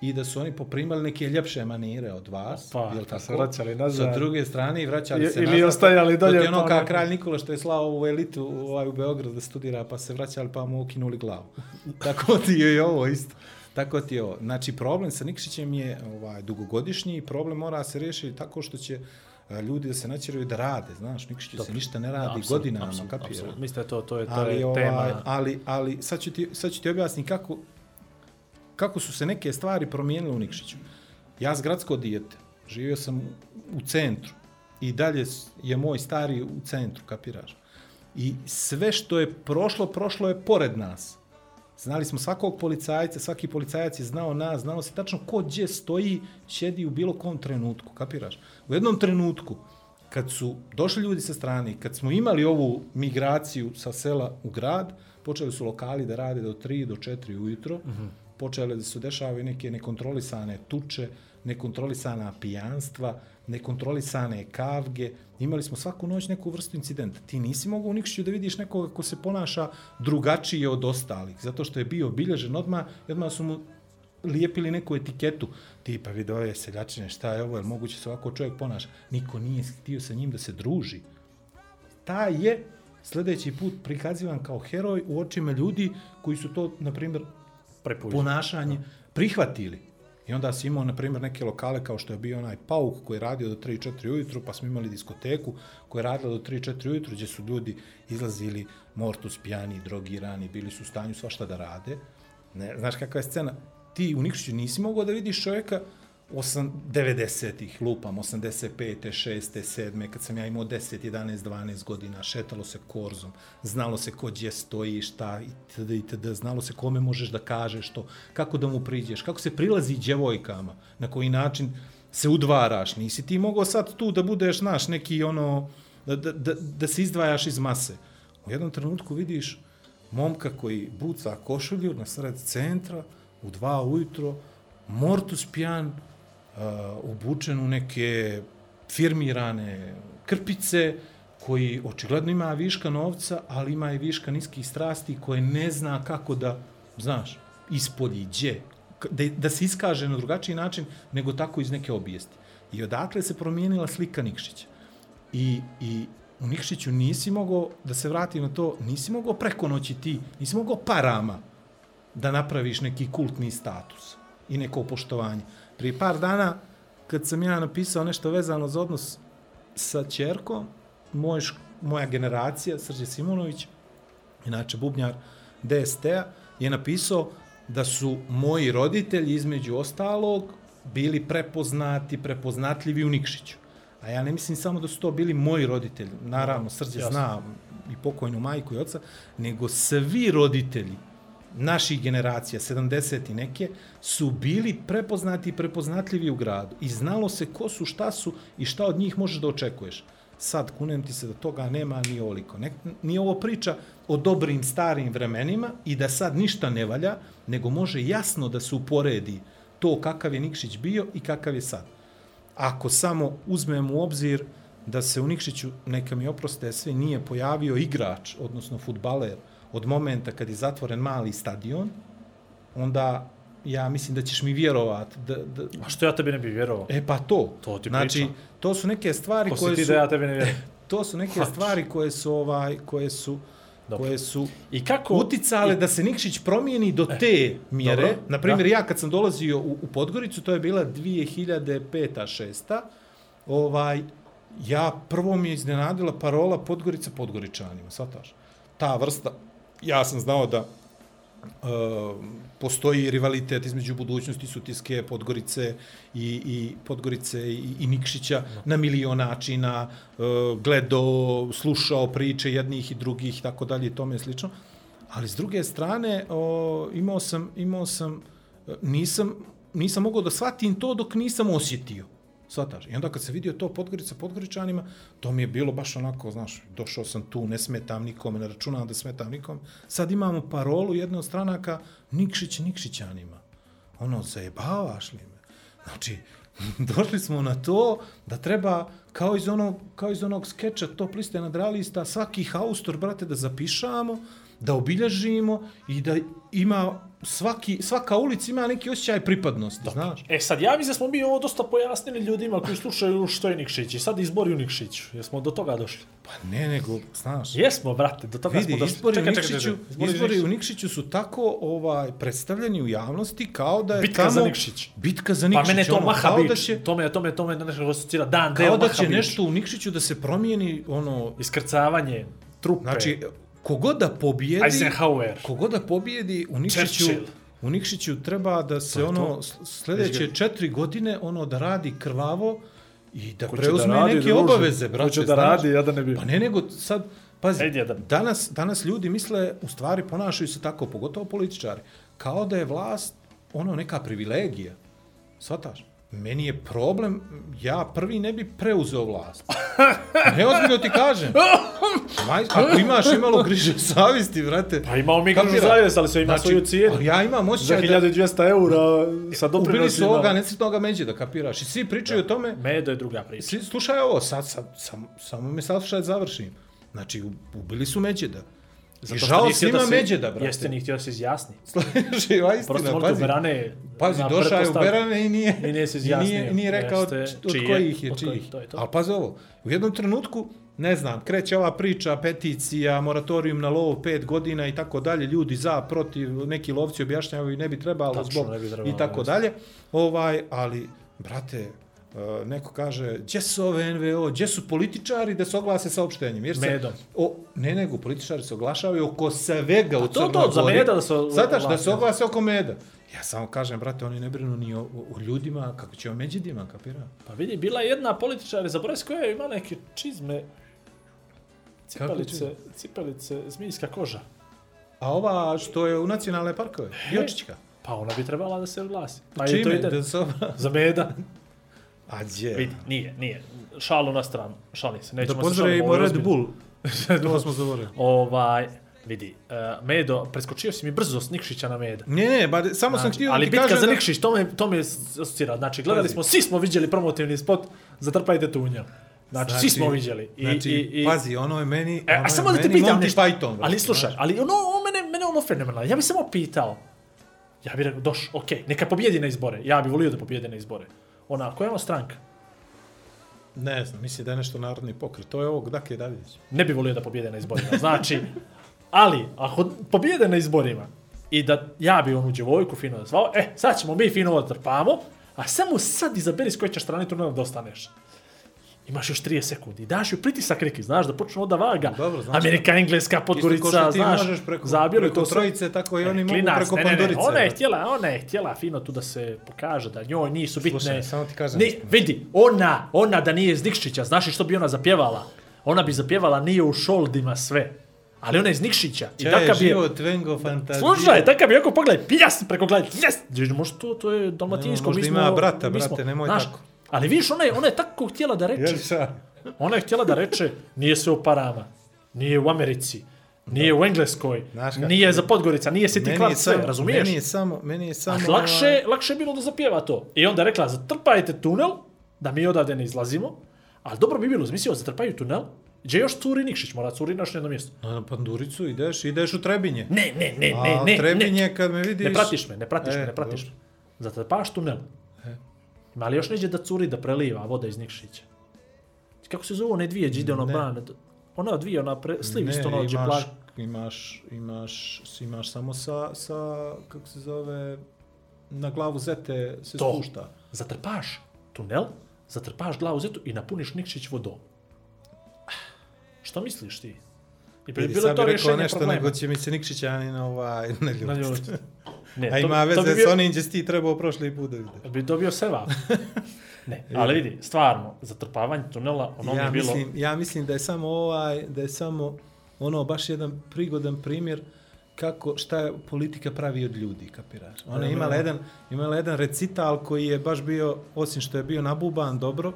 i da su oni poprimali neke ljepše manire od vas, Pa, jel pa tako? se vraćali nazad. Sa druge strane i vraćali I- se ili nazad. ostajali To dolje, ti je ono kao kralj Nikola što je slao u elitu ovaj, u Beograd da studira, pa se vraćali pa mu ukinuli glavu. Tako ti je i ovo isto. Tako ti je ovo. Znači, problem sa Nikšićem je ovaj, dugogodišnji i problem mora se riješiti tako što će e, ljudi da se naćeraju da rade, znaš, Nikšiću se ništa ne radi Apsolutno, godinama, apsolutno. Mislim da to, to je, to ali, je ovaj, tema. ali, ali sad, ću ti, sad ću ti objasniti kako, kako su se neke stvari promijenile u Nikšiću. Ja s gradsko dijete, živio sam u centru i dalje je moj stari u centru, kapiraš? I sve što je prošlo, prošlo je pored nas. Znali smo svakog policajca, svaki policajac je znao nas, znalo se tačno ko gdje stoji, sjedi u bilo kom trenutku, kapiraš? U jednom trenutku, kad su došli ljudi sa strane, kad smo imali ovu migraciju sa sela u grad, počeli su lokali da rade do 3 do 4 ujutro, mm -hmm. Počele da se dešavaju neke nekontrolisane tuče, nekontrolisana pijanstva, nekontrolisane kavge, imali smo svaku noć neku vrstu incidenta. Ti nisi mogao u Nikšiću da vidiš nekoga ko se ponaša drugačije od ostalih, zato što je bio obilježen odmah odmah su mu lijepili neku etiketu, tipa video je seljačine, šta je ovo, je moguće se ovako čovjek ponaša. Niko nije htio sa njim da se druži. Taj je sljedeći put prikazivan kao heroj u očima ljudi koji su to, na primjer, Prepuđen. ponašanje prihvatili. I onda si imao, na primjer, neke lokale kao što je bio onaj Pauk koji je radio do 3-4 ujutru, pa smo imali diskoteku koja je radila do 3-4 ujutru, gdje su ljudi izlazili mortus, pijani, drogirani, bili su u stanju svašta da rade. Ne, znaš kakva je scena? Ti u Nikšiću nisi mogao da vidiš čovjeka 90-ih, lupam, 85. 6. 7. kad sam ja imao 10, 11, 12 godina, šetalo se korzom, znalo se ko gdje stoji, šta, itd., itd., znalo se kome možeš da kažeš to, kako da mu priđeš, kako se prilazi djevojkama, na koji način se udvaraš, nisi ti mogao sad tu da budeš, naš, neki ono, da, da, da, da se izdvajaš iz mase. U jednom trenutku vidiš momka koji buca košulju na sred centra, u dva ujutro, mortus pijan, obučen u neke firmirane krpice, koji očigledno ima viška novca, ali ima i viška niskih strasti koje ne zna kako da, znaš, ispolji, gdje, da, da se iskaže na drugačiji način nego tako iz neke obijesti. I odakle se promijenila slika Nikšića. I, i u Nikšiću nisi mogao, da se vratim na to, nisi mogao preko noći ti, nisi mogao parama da napraviš neki kultni status i neko poštovanje. Prije par dana, kad sam ja napisao nešto vezano za odnos sa čerkom, moj, moja generacija, Srđe Simonović, inače bubnjar DST-a, je napisao da su moji roditelji, između ostalog, bili prepoznati, prepoznatljivi u Nikšiću. A ja ne mislim samo da su to bili moji roditelji, naravno, Srđe Jasno. zna i pokojnu majku i oca, nego svi roditelji naših generacija, 70 i neke, su bili prepoznati i prepoznatljivi u gradu. I znalo se ko su, šta su i šta od njih možeš da očekuješ. Sad, kunem ti se da toga nema ni oliko. Ne, nije ovo priča o dobrim starim vremenima i da sad ništa ne valja, nego može jasno da se uporedi to kakav je Nikšić bio i kakav je sad. Ako samo uzmemo u obzir da se u Nikšiću, neka mi oproste, sve nije pojavio igrač, odnosno futbaler, od momenta kad je zatvoren mali stadion, onda ja mislim da ćeš mi vjerovat da, da, A što ja tebi ne bih vjerovao? E pa to. To ti znači, pričam. to su neke stvari Ko koje ti su da ja tebi ne vjerujem? to su neke stvari koje su ovaj koje su Dobro. koje su I kako... uticale i- da se Nikšić promijeni do te mjere. dobro, Na primjer, da. ja kad sam dolazio u, u Podgoricu, to je bila 2005 6 ovaj, ja prvo mi je iznenadila parola Podgorica Podgoričanima, svataš. Ta vrsta, ja sam znao da postoji rivalitet između budućnosti Sutjeske, Podgorice i, i Podgorice i, i Nikšića na milion načina, uh, gledao, slušao priče jednih i drugih i tako dalje i tome slično. Ali s druge strane, o, imao sam, imao sam, e, nisam, nisam mogao da shvatim to dok nisam osjetio. Svataš. I onda kad se vidio to Podgorica Podgoričanima, to mi je bilo baš onako, znaš, došao sam tu, ne smetam nikome, ne računam da smetam nikom. Sad imamo parolu jedne od stranaka, Nikšić Nikšićanima. Ono, zajebavaš li me? Znači, došli smo na to da treba, kao iz onog, kao iz onog skeča top liste nadrealista, svaki haustor, brate, da zapišamo, da obilježimo i da ima svaki, svaka ulica ima neki osjećaj pripadnosti, Dobre. znaš. E sad, ja mislim da smo mi ovo dosta pojasnili ljudima koji slušaju što je Nikšić i sad izbori u Nikšiću. Jesmo do toga došli? Pa ne, nego, znaš. Jesmo, brate, do toga Vidi, smo došli. izbori, Čekaj, u Nikšiću, čekaj, čekaj. izbori u Nikšiću su tako ovaj predstavljeni u javnosti kao da je Bitka tamo... za Nikšić. Bitka za Pa Nikšić. mene to ono, maha kao da bić. će, To me, to me, to me nešto asocira. Dan, kao da će bić. nešto u Nikšiću da se promijeni, ono, Iskrcavanje, trupe, znači, kogod da pobijedi... Eisenhower. Kogod da pobijedi u Nikšiću, Churchill. u Nikšiću treba da se je ono to. s- sljedeće četiri godine ono da radi krvavo i da Ko će preuzme da radi, neke druže? obaveze, Ko brate. će da radi, ja da ne bi- Pa ne, nego sad, pazi, jedan. danas, danas ljudi misle, u stvari ponašaju se tako, pogotovo političari, kao da je vlast ono neka privilegija. Svataš? Meni je problem, ja prvi ne bi preuzeo vlast. Ne, ozbiljno ti kažem. Maj, ako imaš imalo griže savjesti, brate. Pa imao mi kapira? zavijest, ali sve ima Znači, svoju cijenu. ja imam Za osjećaj da... 1200 eura sa Ubili su doprinosima. ovoga necrtnoga međe, da kapiraš. I svi pričaju o tome. Medo je druga priča. Svi, slušaj ovo, sad, sad, sam, samo me saslušaj da završim. Znači, ubili su Međeda. I Zato što žao svima da se- Međeda, brate. Jeste, nije htio da se izjasni. Živa Prosto istina, možda u pazi. Berane... Pazi, došao je u Berane i nije, I nije se i izjasnio. nije, nije rekao Jeste, od čije, kojih je, od čijih. to je to. Ali pazi ovo, u jednom trenutku, ne znam, kreće ova priča, peticija, moratorium na lov pet godina i tako dalje, ljudi za, protiv, neki lovci objašnjavaju i ne bi trebalo Tačno, zbog ne bi trebalo, i tako dalje. Ovaj, ali, brate, Uh, neko kaže, gdje su ove NVO, gdje su političari da se oglase saopštenjem? Jer se, Medom. O, ne, nego političari se oglašavaju oko svega u to, Crnoj to, za Gori. meda da se Zataš, da oglase. se oglase oko meda. Ja samo kažem, brate, oni ne brinu ni o, o ljudima, kako će o međidima, kapira? Pa vidi, bila je jedna političar, zaboravim koja je ima neke čizme, cipelice, čizme? cipelice, zmijska koža. A ova što je u nacionalne parkove, Jočićka. Pa ona bi trebala da se oglasi. Pa je to Čime? ide Da se obra... za meda. A gdje? Vidi, nije, nije. Šalu na stranu, šalim se. Da Nećemo šalimo, ovo je Red. Bull. to smo zaboravili. Ovaj, vidi, uh, Medo, preskočio si mi brzo s Nikšića na Meda. Ne, ne, ba, samo sam Znači, htio ali da ti bitka kažem za da... Nikšić, to me, to me asocira. Znači, gledali Pazi. smo, svi smo vidjeli promotivni spot, zatrpajte tunjel. Znači, svi smo vidjeli. I, znači, i, i, pazi, ono je meni, E, ono a samo je da te meni pitam Monty nešto. Python. ali slušaj, znaš. ali ono, ono mene, mene ono fenomenalno. Ja bih samo pitao. Ja bih rekao, doš, okej, okay, neka pobjedi na izbore. Ja bih volio da pobjede na izbore. Ona, koja je ono stranka? Ne znam, mislim da je nešto narodni pokret. To je ovog Dake Davidić. Ne bih volio da pobjede na izborima. Znači, ali, ako pobjede na izborima i da ja bi onu djevojku fino da zvao, e, sad ćemo mi fino ovo trpamo, a samo sad izaberi s koje ćeš strane turnira da ostaneš. Imaš još 30 sekundi. Daš ju pritisak neki, znaš, da počne onda vaga. Dobro, znaš Amerika, Engleska, Podgorica, znaš, preko, zabijeli preko to sve. trojice, tako i oni mogu Klinac, preko ne, ne, ne, Pandorice. Ona je htjela, ona je htjela fino tu da se pokaže da njoj nisu bitne. Slušaj, samo ti kažem Ne, nešto. vidi, ona, ona da nije iz Nikšića, znaš što bi ona zapjevala? Ona bi zapjevala nije u šoldima sve. Ali ona je iz Nikšića. I Če takav je život, vengo, fantazija. Slušaj, takav bi oko pogledaj, pljas, preko gledaj, jes! Možda to, to je dalmatinsko, Možda mi smo... ima brata, brate, nemoj tako. Ali vidiš, ona je, ona je tako htjela da reče, šta? ona je htjela da reče, nije sve u parama, nije u Americi, nije u Engleskoj, Znaš kako? nije za Podgorica, nije je kvart sve, razumiješ? meni je samo, meni je samo... A lakše, lakše je bilo da zapjeva to. I onda je rekla, zatrpajte tunel, da mi odavde ne izlazimo, ali dobro bi bilo, zmislio, zatrpaju tunel, gdje još curi Nikšić, mora curi naš jedno mjesto. Na, na Panduricu ideš, ideš u Trebinje. Ne, ne, ne, A ne, ne, Trebinje ne. kad me vidiš... Ne pratiš me, ne pratiš E, me, ne pratiš dobro. me. Zatrpaš tunel. Ima li još neđe da curi, da preliva voda iz Nikšića? Kako se zove one dvije, gdje ide ono Ne. brane? Ona dvije, ona pre, sliv isto ono, gdje imaš, imaš, imaš, imaš samo sa, sa, kako se zove, na glavu zete se To. spušta. Zatrpaš tunel, zatrpaš glavu zetu i napuniš Nikšić vodom. Što misliš ti? I bi Vidi, bilo sad to bi rekao nešto, problema. nego će mi se Nikšićanin ovaj, ne Na ljutiti. Ne, A to- ima to veze bi s bio- onim gdje si ti trebao prošli put da vidiš. bi dobio seva. Ne, ali vidi, stvarno, zatrpavanje tunela, ono mi ja je bilo... Mislim, ja mislim da je samo ovaj, da je samo ono baš jedan prigodan primjer kako, šta politika pravi od ljudi, kapiraš? Ona je imala da. jedan, imala jedan recital koji je baš bio, osim što je bio nabuban dobro,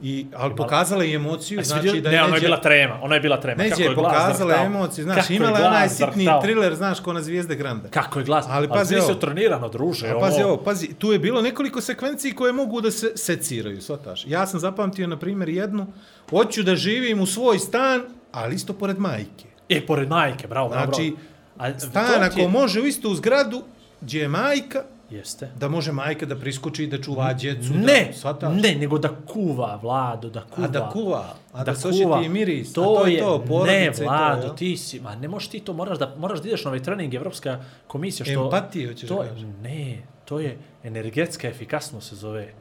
i, ali pokazala je emociju, znači vidio- da ne, ono je bila trema, ono je bila trema. Neđe je je glas pokazala drhtao. emocije, znaš, Kako je imala je glas onaj sitni drhtao. thriller, znaš, ko na Zvijezde Granda. Kako je glas, Ali ali, pazi ali se trenirano, druže. A pazi ovo, pazi, tu je bilo nekoliko sekvenciji koje mogu da se seciraju, shvataš. Ja sam zapamtio, na primjer, jednu, hoću da živim u svoj stan, ali isto pored majke. E, pored majke, bravo, bravo. Znači, bravo. A, Stan ako je- može u istu zgradu, gdje je majka, Jeste. da može majka da priskoči i da čuva djecu. Ne, da, shvataš? ne, nego da kuva, Vlado, da kuva. A da kuva, a da, da kuva. osjeti i miris. To, to je, to, porodice ne, i to, Vlado, jel? ti si, ma ne možeš ti to, moraš da, moraš da ideš na ovaj trening, Evropska komisija, što... Empatije, hoćeš to, da je- kažeš. Ne, to je energetska efikasnost se zove.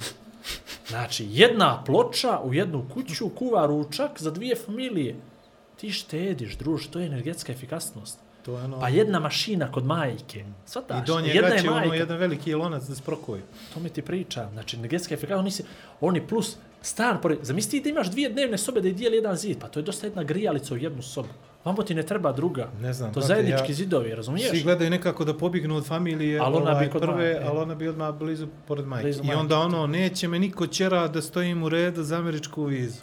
Znači, jedna ploča u jednu kuću kuva ručak za dvije familije. Ti štediš, druž, to je energetska efikasnost. To je ono... Pa jedna mašina kod majke. Svataš, I do njega jedna je ono jedan veliki lonac da sprokoji. To mi ti pričam. Znači, energetska efikasnost, oni, se, oni plus stan, pored, zamisli da imaš dvije dnevne sobe da ih dijeli jedan zid, pa to je dosta jedna grijalica u jednu sobu. Vamo ti ne treba druga. Ne znam, To brate, zajednički ja- zidovi, razumiješ? Svi gledaju nekako da pobignu od familije Ali ona bi ovaj, kod prve, majke. ali ona bi odmah blizu pored majke. Blizu I majke. onda ono, neće me niko čera da stojim u redu za američku vizu.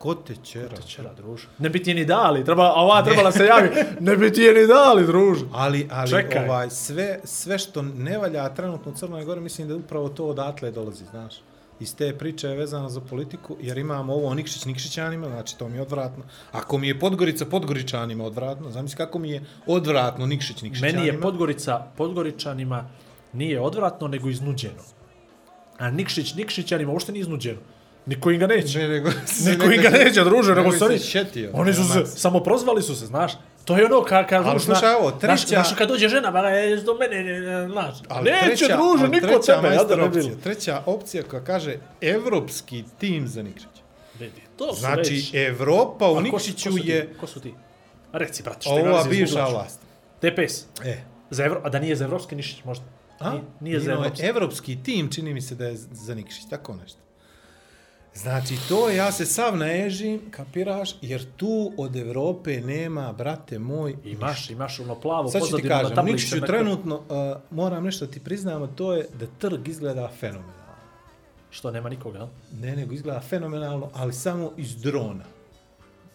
Ko te čera? Čera, druže. Ne bi ti ni dali, treba, a ova trebala se javi. Ne bi ti je ni dali, druže. Ali, ali Čekaj. ovaj, sve, sve što ne valja trenutno u Crnoj Gori, mislim da upravo to odatle dolazi, znaš. Iz te priče je vezano za politiku, jer imamo ovo o Nikšić Nikšićanima, znači to mi je odvratno. Ako mi je Podgorica Podgoričanima odvratno, zamisli kako mi je odvratno Nikšić Nikšićanima. Meni je Podgorica Podgoričanima nije odvratno, nego iznuđeno. A Nikšić Nikšićanima uopšte nije iznuđeno. Niko im ga neće. Ne, nego, Niko im ga neće, druže, nego se šetio. Oni su se, samo prozvali su se, znaš. To je ono ka, kažu, Ali slušaj ovo, treća- Znaš, znaš, kad dođe žena, ba, je, do mene, ne, ne, znaš. Ali Neće, treća- druže, niko treća tebe, ja da opcija. Treća opcija koja kaže evropski tim za Nikšića. Vidi, to su Znači, već... Evropa u Nikšiću je Ko su ti? Reci, brate, što ova imaš za bivša vlast. DPS. E, Za Evro, a da nije za evropski Nišić možda? A? Nije, nije za je evropski. Evropski tim, čini mi se da je za Nikšić, tako nešto. Znači, to ja se sav naježim, kapiraš, jer tu od Evrope nema, brate moj, Imaš, imaš ono plavo Sad ću ti kažem. Nikšiću na- trenutno, uh, moram nešto da ti priznam, a to je da trg izgleda fenomenalno. Što, nema nikoga, jel? Ne, nego izgleda fenomenalno, ali samo iz drona.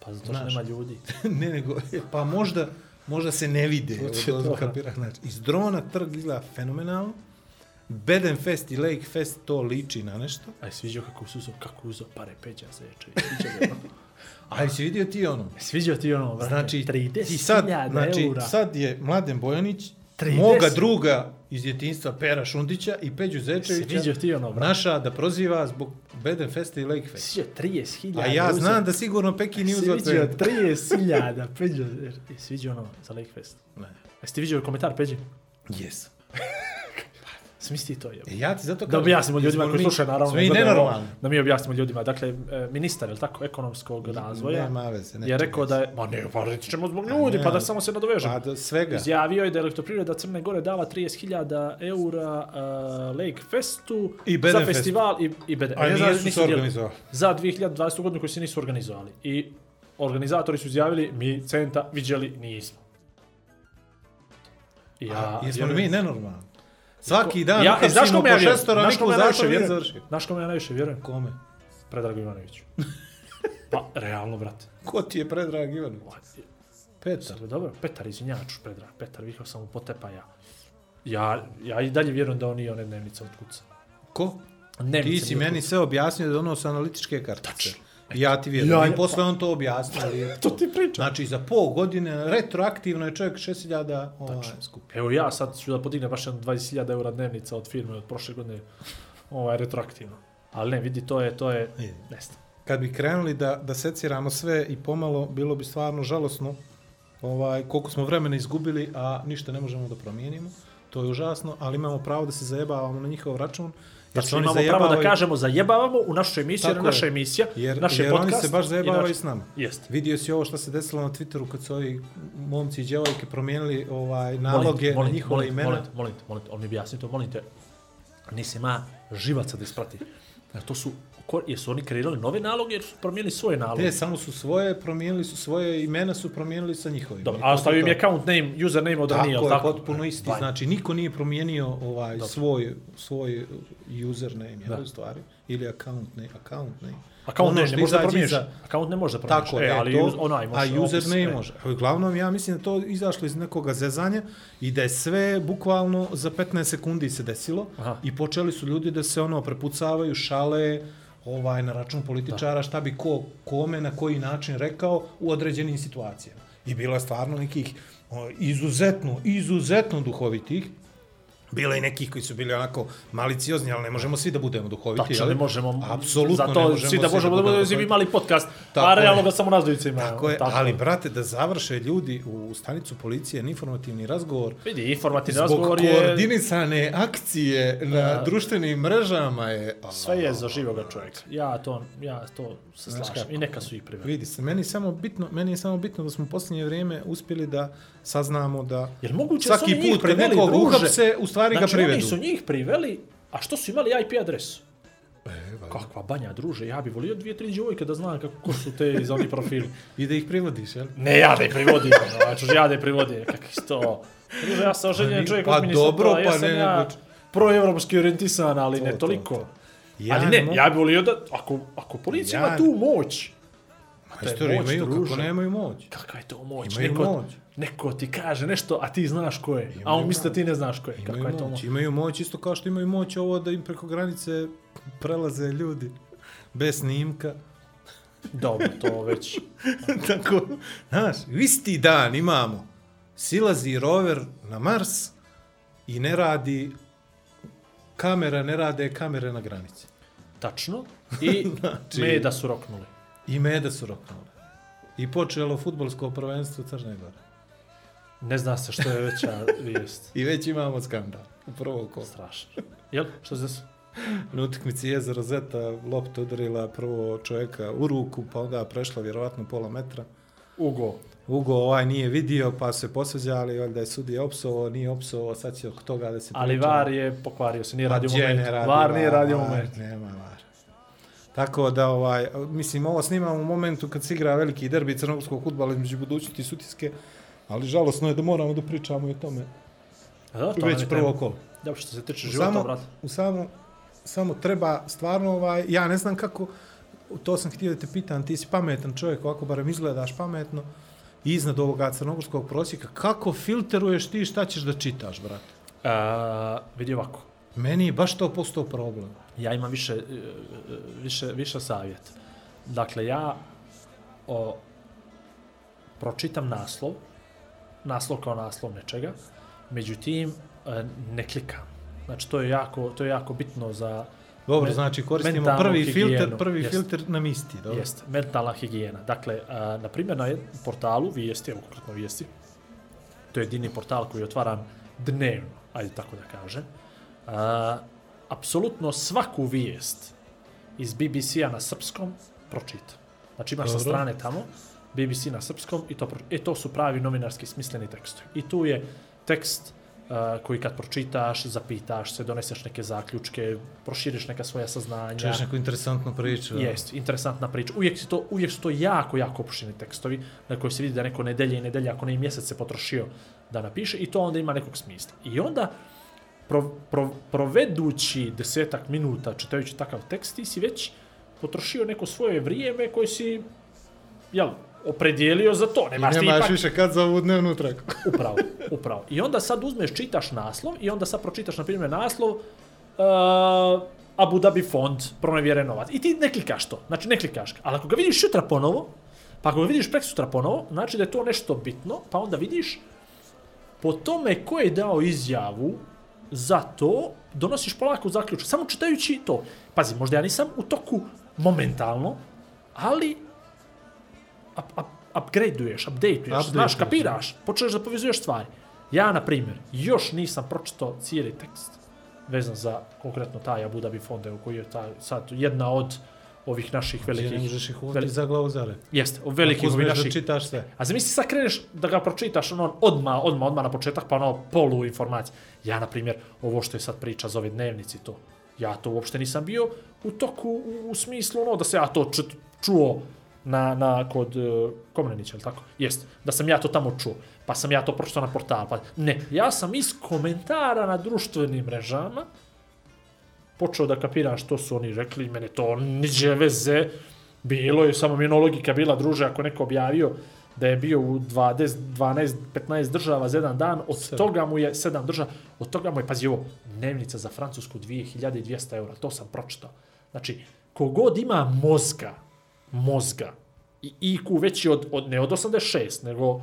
Pa zato što nema ljudi. ne, nego, pa možda, možda se ne vide. Od- od- to. kapira, znači, iz drona trg izgleda fenomenalno. Bedenfest i Lakefest to liči na nešto. Aj, sviđao kako su uzo, kako uzo pare peđa zeče. Sviđao ga. Ali si vidio ti ono? Sviđao ti ono, brate, Znači, 30 ti sad, hiljada znači, eura. sad je Mladen Bojanić, 30. moga druga iz djetinstva Pera Šundića i Peđu Zečevića Sviđao ti ono, brate. naša da proziva zbog Bedenfesta i Lakefest. Sviđao 30 hiljada. A ja znam da sigurno Pekin nije uzeo Sviđao cent. 30 hiljada, peđa. Sviđao ono za Lakefest. Ne. Jesi ti vidio komentar peđe? Yes. Smisli to je. E, ja ti zato Da objasnimo ljudima koji slušaju, naravno. Smo i ovo, nenormalni. Da mi objasnimo ljudima. Dakle, e, ministar, je tako, ekonomskog razvoja, Nema veze. neće je rekao da je, ma ne, pa reći ćemo zbog ljudi, ne, pa da samo se nadovežemo. Pa do svega. Izjavio je da elektroprivreda Crne Gore dala 30.000 eura uh, Lake Festu I za festival i, i Bede. A ne nisu se organizovali. Za 2020. godinu koji se nisu organizovali. I organizatori su izjavili, mi centa viđeli nismo. Ja, jesmo li mi nenormalni? Svaki dan Ja, e, znaš kome ja vjerujem? Znaš kome ja najviše vjerujem? Znaš kome ja najviše vjerujem? Kome? Predragu Ivanoviću. pa, realno, brate. Ko ti je Predrag Ivanović? Petar. Sad, dobro, Petar, izvinjaču, Predrag. Petar, vikao sam mu potepa ja. Ja, ja i dalje vjerujem da on nije one dnevnice od kuca. Ko? Dnevnice Ti si meni sve objasnio da donose analitičke kartice. Tačno. Ja ti vjerujem. Ja- I posle on to objasnio. Ali... To ti pričam. Znači, za pol godine, retroaktivno je čovjek 6000 ovaj, skupi. Evo ja sad ću da podignem baš jedno 20.000 eura dnevnica od firme od prošle godine ovaj, retroaktivno. Ali ne, vidi, to je, to je, Je. ne znam. Kad bi krenuli da, da seciramo sve i pomalo, bilo bi stvarno žalosno ovaj, koliko smo vremena izgubili, a ništa ne možemo da promijenimo. To je užasno, ali imamo pravo da se zajebavamo na njihov račun, Znači, imamo pravo da kažemo zajebavamo u našoj emisiji, jer naša emisija, Jer, naš je jer podcast. oni se baš i zajebavaju naš- s nama. Jeste. Vidio si ovo što se desilo na Twitteru kad su ovi momci i djevojke promijenili ovaj naloge molim na njihove molim imena. Molim te, molim te, molim te, on mi objasni to, molim te. Nisi ima živaca da isprati. Znači, to su, ko, jesu oni kreirali nove naloge jer su promijenili svoje naloge? Ne, samo su svoje, promijenili su svoje imena, su promijenili sa njihovim. Dobro, a ostavio je im je account name, username od Tako ranije, je, jel tako? potpuno isti. Bajno. Znači, niko nije promijenio ovaj svoj, svoj username, Da. da. u stvari, ili account name. Account name. Account Ono ne, ne može da promijeniš. iza- Account ne može da promijeniš. Tako e, je, ali to, uz- onaj može. a username opis, e. može. Uglavnom, ja mislim da to izašlo iz nekoga zezanja i da je sve bukvalno za 15 sekundi se desilo Aha. i počeli su ljudi da se ono prepucavaju, šale, ovaj na račun političara, šta bi ko kome na koji način rekao u određenim situacijama. I bilo je stvarno nekih o, izuzetno, izuzetno duhovitih, Bilo je nekih koji su bili onako maliciozni, ali ne možemo svi da budemo duhoviti. Tačno, ne možemo. Apsolutno ne možemo svi da možemo da budemo, duhoviti. bi imali podcast, Tako a realno ga samo nas dvojica imamo. Tako je, ali brate, da završe ljudi u stanicu policije informativni razgovor Vidi, informativni zbog razgovor je... koordinisane akcije na A. društvenim mrežama je... Sve je za živoga čovjeka. Ja to, ja to se slažem. I neka su ih priveli. Vidi se, meni je samo bitno, meni je samo bitno da smo u posljednje vrijeme uspjeli da saznamo da Jer moguće da su svaki njih put kad nekog uhapse, u stvari Znači, ga privedu. oni su njih priveli, a što su imali IP adresu? E, valjda. Kakva banja, druže, ja bi volio dvije, tri djevojke da znam kako ko su te iz oni profili. I da ih privodiš, jel? Ne, ja da je privodim, znači ja da je privodim, kakvi su to. Druže, ja sam oženjen čovjek, pa dobro, to, ja pa sam ne, ja proevropski orijentisan, ali To, ne to, toliko. to. ali ne, ja bi volio da, ako, ako policija Ja- ima tu moć, to Majstori imaju, druže. kako nemaju moć. kakva je to moć? Imaju neko, moć. Neko ti kaže nešto, a ti znaš ko je, a Imaju on misli da ti ne znaš ko je. Imaju Kakva je to moć. Imaju moć isto kao što imaju moć ovo da im preko granice prelaze ljudi bez snimka. Dobro, to već. Tako, znaš, u isti dan imamo silazi rover na Mars i ne radi kamera, ne rade kamere na granici. Tačno. I Znači- meda su roknuli. I mede su roknule. I počelo futbolsko prvenstvo Crne Gore. Ne zna se što je veća vijest. I već imamo skandal u prvo kolo. Strašno. Jel? Što se desilo? Na utakmici Jeza Rozeta lopta udarila prvo čovjeka u ruku, pa onda prešla vjerovatno pola metra. Ugo. Ugo ovaj nije vidio, pa se posveđali, valjda je sudija opsovao, nije opsovao, sad će oko toga da se Ali priča. VAR je pokvario se, nije Pa radio moment. ne radi VAR nije radio VAR, moment. Nema var. Tako da, ovaj, mislim, ovo snimamo u momentu kad se igra veliki derbi crnogorskog futbala između budućnosti i sutjeske, ali žalosno je da moramo da pričamo i o tome. A da, to Već prvo kolo. Dobro, što se tiče života, samo, brate. u samo, samo treba stvarno, ovaj, ja ne znam kako, to sam htio da te pitan, ti si pametan čovjek, ovako barem izgledaš pametno, iznad ovoga crnogorskog prosjeka, kako filteruješ ti šta ćeš da čitaš, brate? A, vidi ovako. Meni je baš to postao problem. Ja imam više, e, više, više savjet. Dakle, ja o, pročitam naslov, naslov kao naslov nečega, međutim, e, ne klikam. Znači, to je jako, to je jako bitno za Dobro, znači koristimo prvi higijenu. filter, prvi Jest. filter na misti, dobro? Jest, mentalna higijena. Dakle, a, na primjer, na portalu Vijesti, evo konkretno Vijesti, to je jedini portal koji otvaram dnevno, ajde tako da kažem, a, apsolutno svaku vijest iz BBC-a na srpskom pročitam. Znači imaš sa Dobro. strane tamo, BBC na srpskom i to, e, to su pravi novinarski smisleni tekstovi. I tu je tekst a, koji kad pročitaš, zapitaš se, doneseš neke zaključke, proširiš neka svoja saznanja. Čuješ neku interesantnu priču. Jest, interesantna priča. Uvijek, si to, uvijek su to jako, jako opušteni tekstovi na koji se vidi da neko nedelje i nedelje, ako ne i mjesec se potrošio da napiše i to onda ima nekog smisla. I onda, pro, pro, provedući desetak minuta čitajući takav tekst, ti si već potrošio neko svoje vrijeme koje si, jel, opredijelio za to. I Nemaš ti nemaš ipak... više kad za ovu dnevnu traku. Upravo, upravo. I onda sad uzmeš, čitaš naslov i onda sad pročitaš, na primjer, naslov uh, Abu Dhabi fond pronevjere novac. I ti ne klikaš to. Znači, ne klikaš. Ali ako ga vidiš sutra ponovo, pa ako ga vidiš prek sutra ponovo, znači da je to nešto bitno, pa onda vidiš po tome ko je dao izjavu za to, donosiš polako zaključak. Samo čitajući to. Pazi, možda ja nisam u toku momentalno, ali up, up, upgradeuješ, updateuješ, znaš, Updateuješ, kapiraš, počneš da povezuješ stvari. Ja, na primjer, još nisam pročitao cijeli tekst, vezan za konkretno taj Abu Dhabi fond, evo koji je taj, sad jedna od ovih naših Gdje ne velikih, možeš ih uvati veli- za glavu zare. jeste, velikih ovih Uzmeš da naših, čitaš sve. a zamisli sad kreneš da ga pročitaš ono odma, odma, odma na početak, pa ono polu informacije. Ja, na primjer, ovo što je sad priča za ove dnevnici, to, ja to uopšte nisam bio u toku, u, u smislu ono da se ja to čuo na, na kod uh, Komnenića, ili tako? Jest, da sam ja to tamo čuo, pa sam ja to pročitao na portalu, pa ne, ja sam iz komentara na društvenim mrežama počeo da kapiram što su oni rekli, mene to niđe veze, bilo je, samo mi logika bila, druže, ako neko objavio da je bio u 20, 12, 15 država za jedan dan, od Sedam. toga mu je 7 država, od toga mu je, pazi ovo, dnevnica za Francusku 2200 eura, to sam pročitao. Znači, kogod ima mozga, mozga, i IQ veći od, od, ne od 86, nego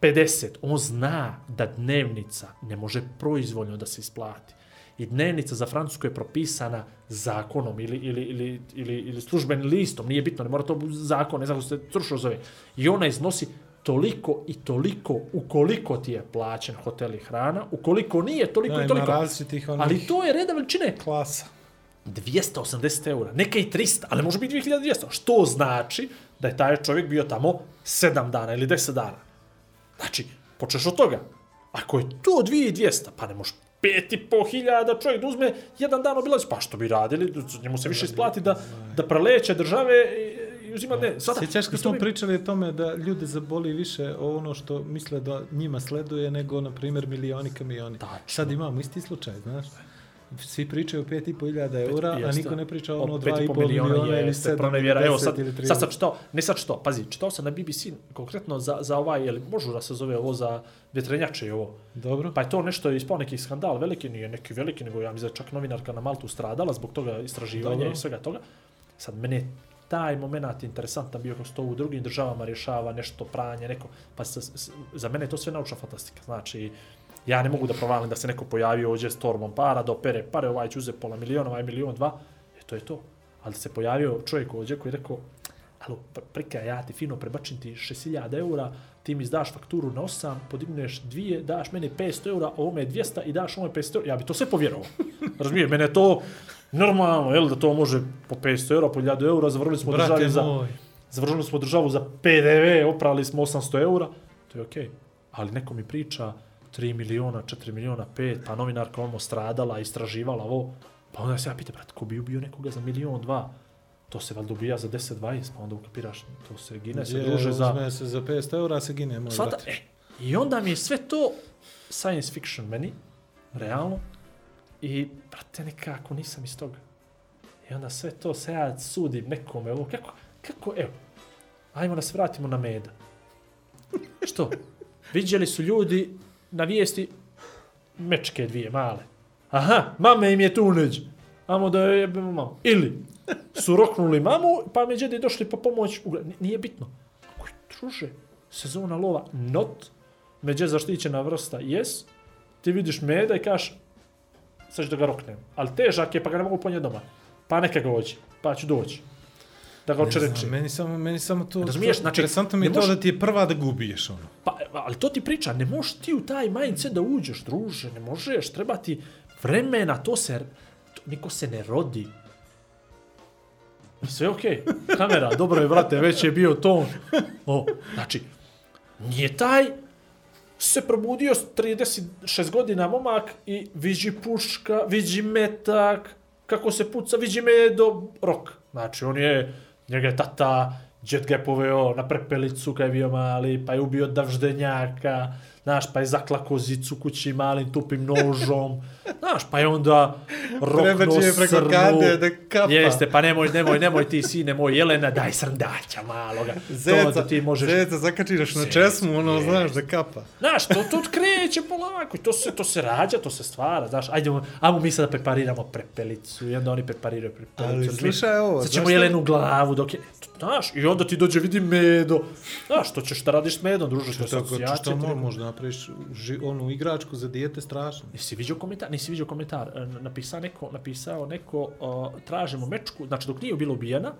50, on zna da dnevnica ne može proizvoljno da se isplati. I dnevnica za Francusku je propisana zakonom ili, ili, ili, ili, ili službenim listom, nije bitno, ne mora to biti zakon, ne znam kako se stručno zove. I ona iznosi toliko i toliko ukoliko ti je plaćen hotel i hrana, ukoliko nije toliko Da, i toliko. onih Ali to je reda veličine. klasa. 280 eura, neka i 300, ali može biti 2200, što znači da je taj čovjek bio tamo 7 dana ili 10 dana. Znači, počneš od toga. Ako je to 2200, pa ne može 5,5 hiljada čovjek da uzme jedan dan obilazi, pa što bi radili, njemu se više isplati da, da preleće države i, uzima ne. Sada, Sjećaš kad smo mi- pričali o tome da ljude zaboli više ono što misle da njima sleduje nego, na primjer, milioni kamioni. Tačno. Sad imamo isti slučaj, znaš. Svi pričaju o 5,5 eura, a niko ne priča ono O 2,5 miliona ili 7 pronevjera. Evo 10 sad, ili 30. sad sam čitao, ne sad čitao, pazi, čitao sam na BBC konkretno za, za ovaj, jel, možu da se zove ovo za vjetrenjače i ovo. Dobro. Pa je to nešto ispao neki skandal, veliki nije neki veliki, nego ja mislim da je čak novinarka na Maltu stradala zbog toga istraživanja Dobro. i svega toga. Sad, mene je taj moment interesantan bio se to u drugim državama rješava nešto pranje, neko, pa se, s- za mene je to sve naučna fantastika. Znači, ja ne mogu da provalim da se neko pojavio ovdje s torbom para, da opere pare, ovaj će uzeti pola miliona, ovaj milion, dva, e to je to. Ali se pojavio čovjek ovdje koji je rekao, alo, pr- prika, ja ti fino prebačim ti 6000 eura, ti mi izdaš fakturu na 8, podigneš dvije, daš meni 500 eura, ovome je 200 i daš ovome 500 eura, ja bi to sve povjerovao. Razumije, mene je to normalno, jel, da to može po 500 eura, po 1000 eura, zavrli smo Brate državi za, završili smo državu za PDV, oprali smo 800 eura, to je okej. Ali neko mi priča 3 miliona, 4 miliona, 5, pa novinarka ono stradala, istraživala ovo, pa onda se ja pitam, brate, ko bi ubio nekoga za milion, dva? To se valjda ubija za 10, 20, pa onda ukapiraš, to se gine, se druže za... Uzme se za 500 eura, se gine, moj brate. e, I onda mi je sve to science fiction meni, realno, i, brate, nekako nisam iz toga. I onda sve to se ja sudim nekome, ovo, kako, kako, evo, ajmo da se vratimo na meda. Što? Vidjeli su ljudi na vijesti mečke dvije male. Aha, mame im je tu neđe. Amo da je jebemo mamu. Ili su roknuli mamu, pa me džedi došli po pomoć. u gra- N- Nije bitno. Ako je druže, sezona lova, not, međe zaštićena vrsta, yes, ti vidiš meda i kažeš, sad ću da ga roknem. Ali težak je, pa ga ne mogu ponijeti doma. Pa neka ga hoće, pa ću doći. Da ga očereči. Meni samo, meni samo to... Razumiješ, znači, Interesantno mi je to da ti je prva da gubiješ, ono. Pa, ali to ti priča, ne možeš ti u taj mindset da uđeš, druže, ne možeš, treba ti vremena, to se, to, niko se ne rodi. Sve okej, okay. kamera, dobro je, brate, već je bio ton. O, znači, nije taj se probudio s 36 godina momak i viđi puška, viđi metak, kako se puca, viđi me do rok. Znači, on je, někde tata, jetgapového na prepelicu, keď by ho mali, pa ju by oddavžde nějaká. Znaš, pa je zakla kozicu kući malim tupim nožom, znaš, pa je onda rokno je preko srnu. kade da kapa. Jeste, pa nemoj, nemoj, nemoj ti sine moj, Jelena, daj srndaća maloga. to Zeca, da ti možeš... zeca zakačiraš na česmu, ono, jest. znaš, da kapa. Znaš, to, to kreće polako to se, to se rađa, to se stvara, znaš, ajdemo, ajmo mi sad da prepariramo prepelicu i onda oni prepariraju prepelicu. Ali razumiješ? slušaj ovo, Sad ćemo Jelenu glavu dok je, znaš, i onda ti dođe vidi medo, znaš, što ćeš da radiš s medom, druže, što je asocijacija. što mo, možda napraviš ži, onu igračku za dijete strašno. Nisi vidio komentar, nisi vidio komentar, e, napisao neko, napisao neko, uh, tražimo mečku, znači dok nije bila ubijena,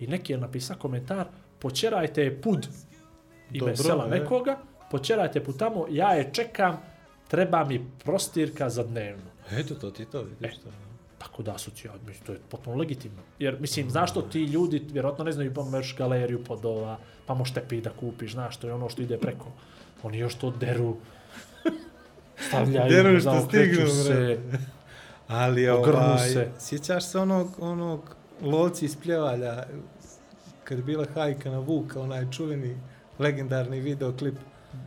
i neki je napisao komentar, počerajte je pud ime Dobro, sela e. nekoga, počerajte put tamo, ja je čekam treba mi prostirka za dnevno. Eto, to ti to vidiš. To. Tako da asocijacija, mislim, to je potpuno legitimno. Jer, mislim, znaš što ti ljudi, vjerojatno ne znaju, pa možeš galeriju podova, pa možeš tepi da kupiš, znaš, to je ono što ide preko. Oni još to deru, stavljaju, Deru što stignu, se. Ali ovaj, se. sjećaš se onog, onog lovci iz pljevalja, kad je bila hajka na Vuka, onaj čuveni legendarni videoklip.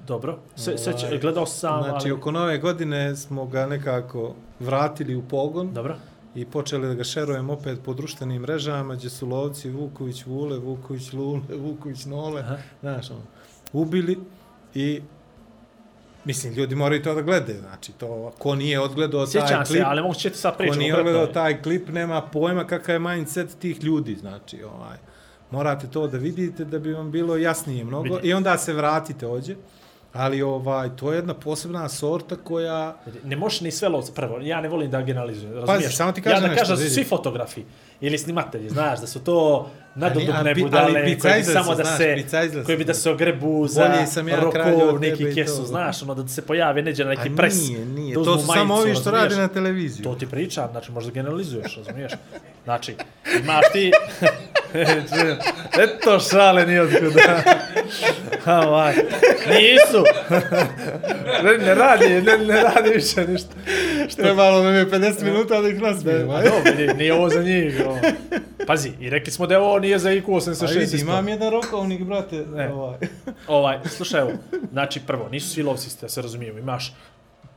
Dobro, se, se, Ovaj, gledao sam, Znači, ali... oko nove godine smo ga nekako vratili u pogon Dobro, i počeli da ga šerujemo opet po društvenim mrežama, gdje su lovci Vuković Vule, Vuković Lule, Vuković Nole, Aha. znaš, ono, ubili i Mislim, ljudi moraju to da gledaju, znači, to, ko nije odgledao taj sjećam klip, se, ali mogu će ti sad ko pričati. nije odgledao taj klip, nema pojma kakav je mindset tih ljudi, znači, ovaj, morate to da vidite da bi vam bilo jasnije mnogo Vidi. i onda se vratite ođe, ali ovaj, to je jedna posebna sorta koja, Ne možeš ni sve lovce, prvo, ja ne volim da generalizujem, razumiješ? samo ti kažem Ja da nešto, kažem da svi fotografi ili snimatelji, znaš, da su to nadobudne budale, ali koji bi samo da znaš, se, su. koji bi da se ogrebu za sam ja rokov, neki kesu, to. znaš, ono da se pojave neđe na neki pres. nije, nije, da to su samo majicu, ovi što rade na televiziju. To ti pričam, znači možda generalizuješ, razumiješ? Znači, imaš ti... Eto šale ni otkuda. Ovaj. Nisu. ne, ne radi, ne, ne radi više ništa. Trebalo nam je 50 minuta da ih nasmijemo. Dobro, nije ovo za njih. Ovo. Pazi, i rekli smo da ovo nije za IQ A 86. vidi, isto. imam jedan rokovnik, brate. Ne. Ovaj. Ovaj, slušaj, evo, znači prvo, nisu svi lovci da se razumijemo, imaš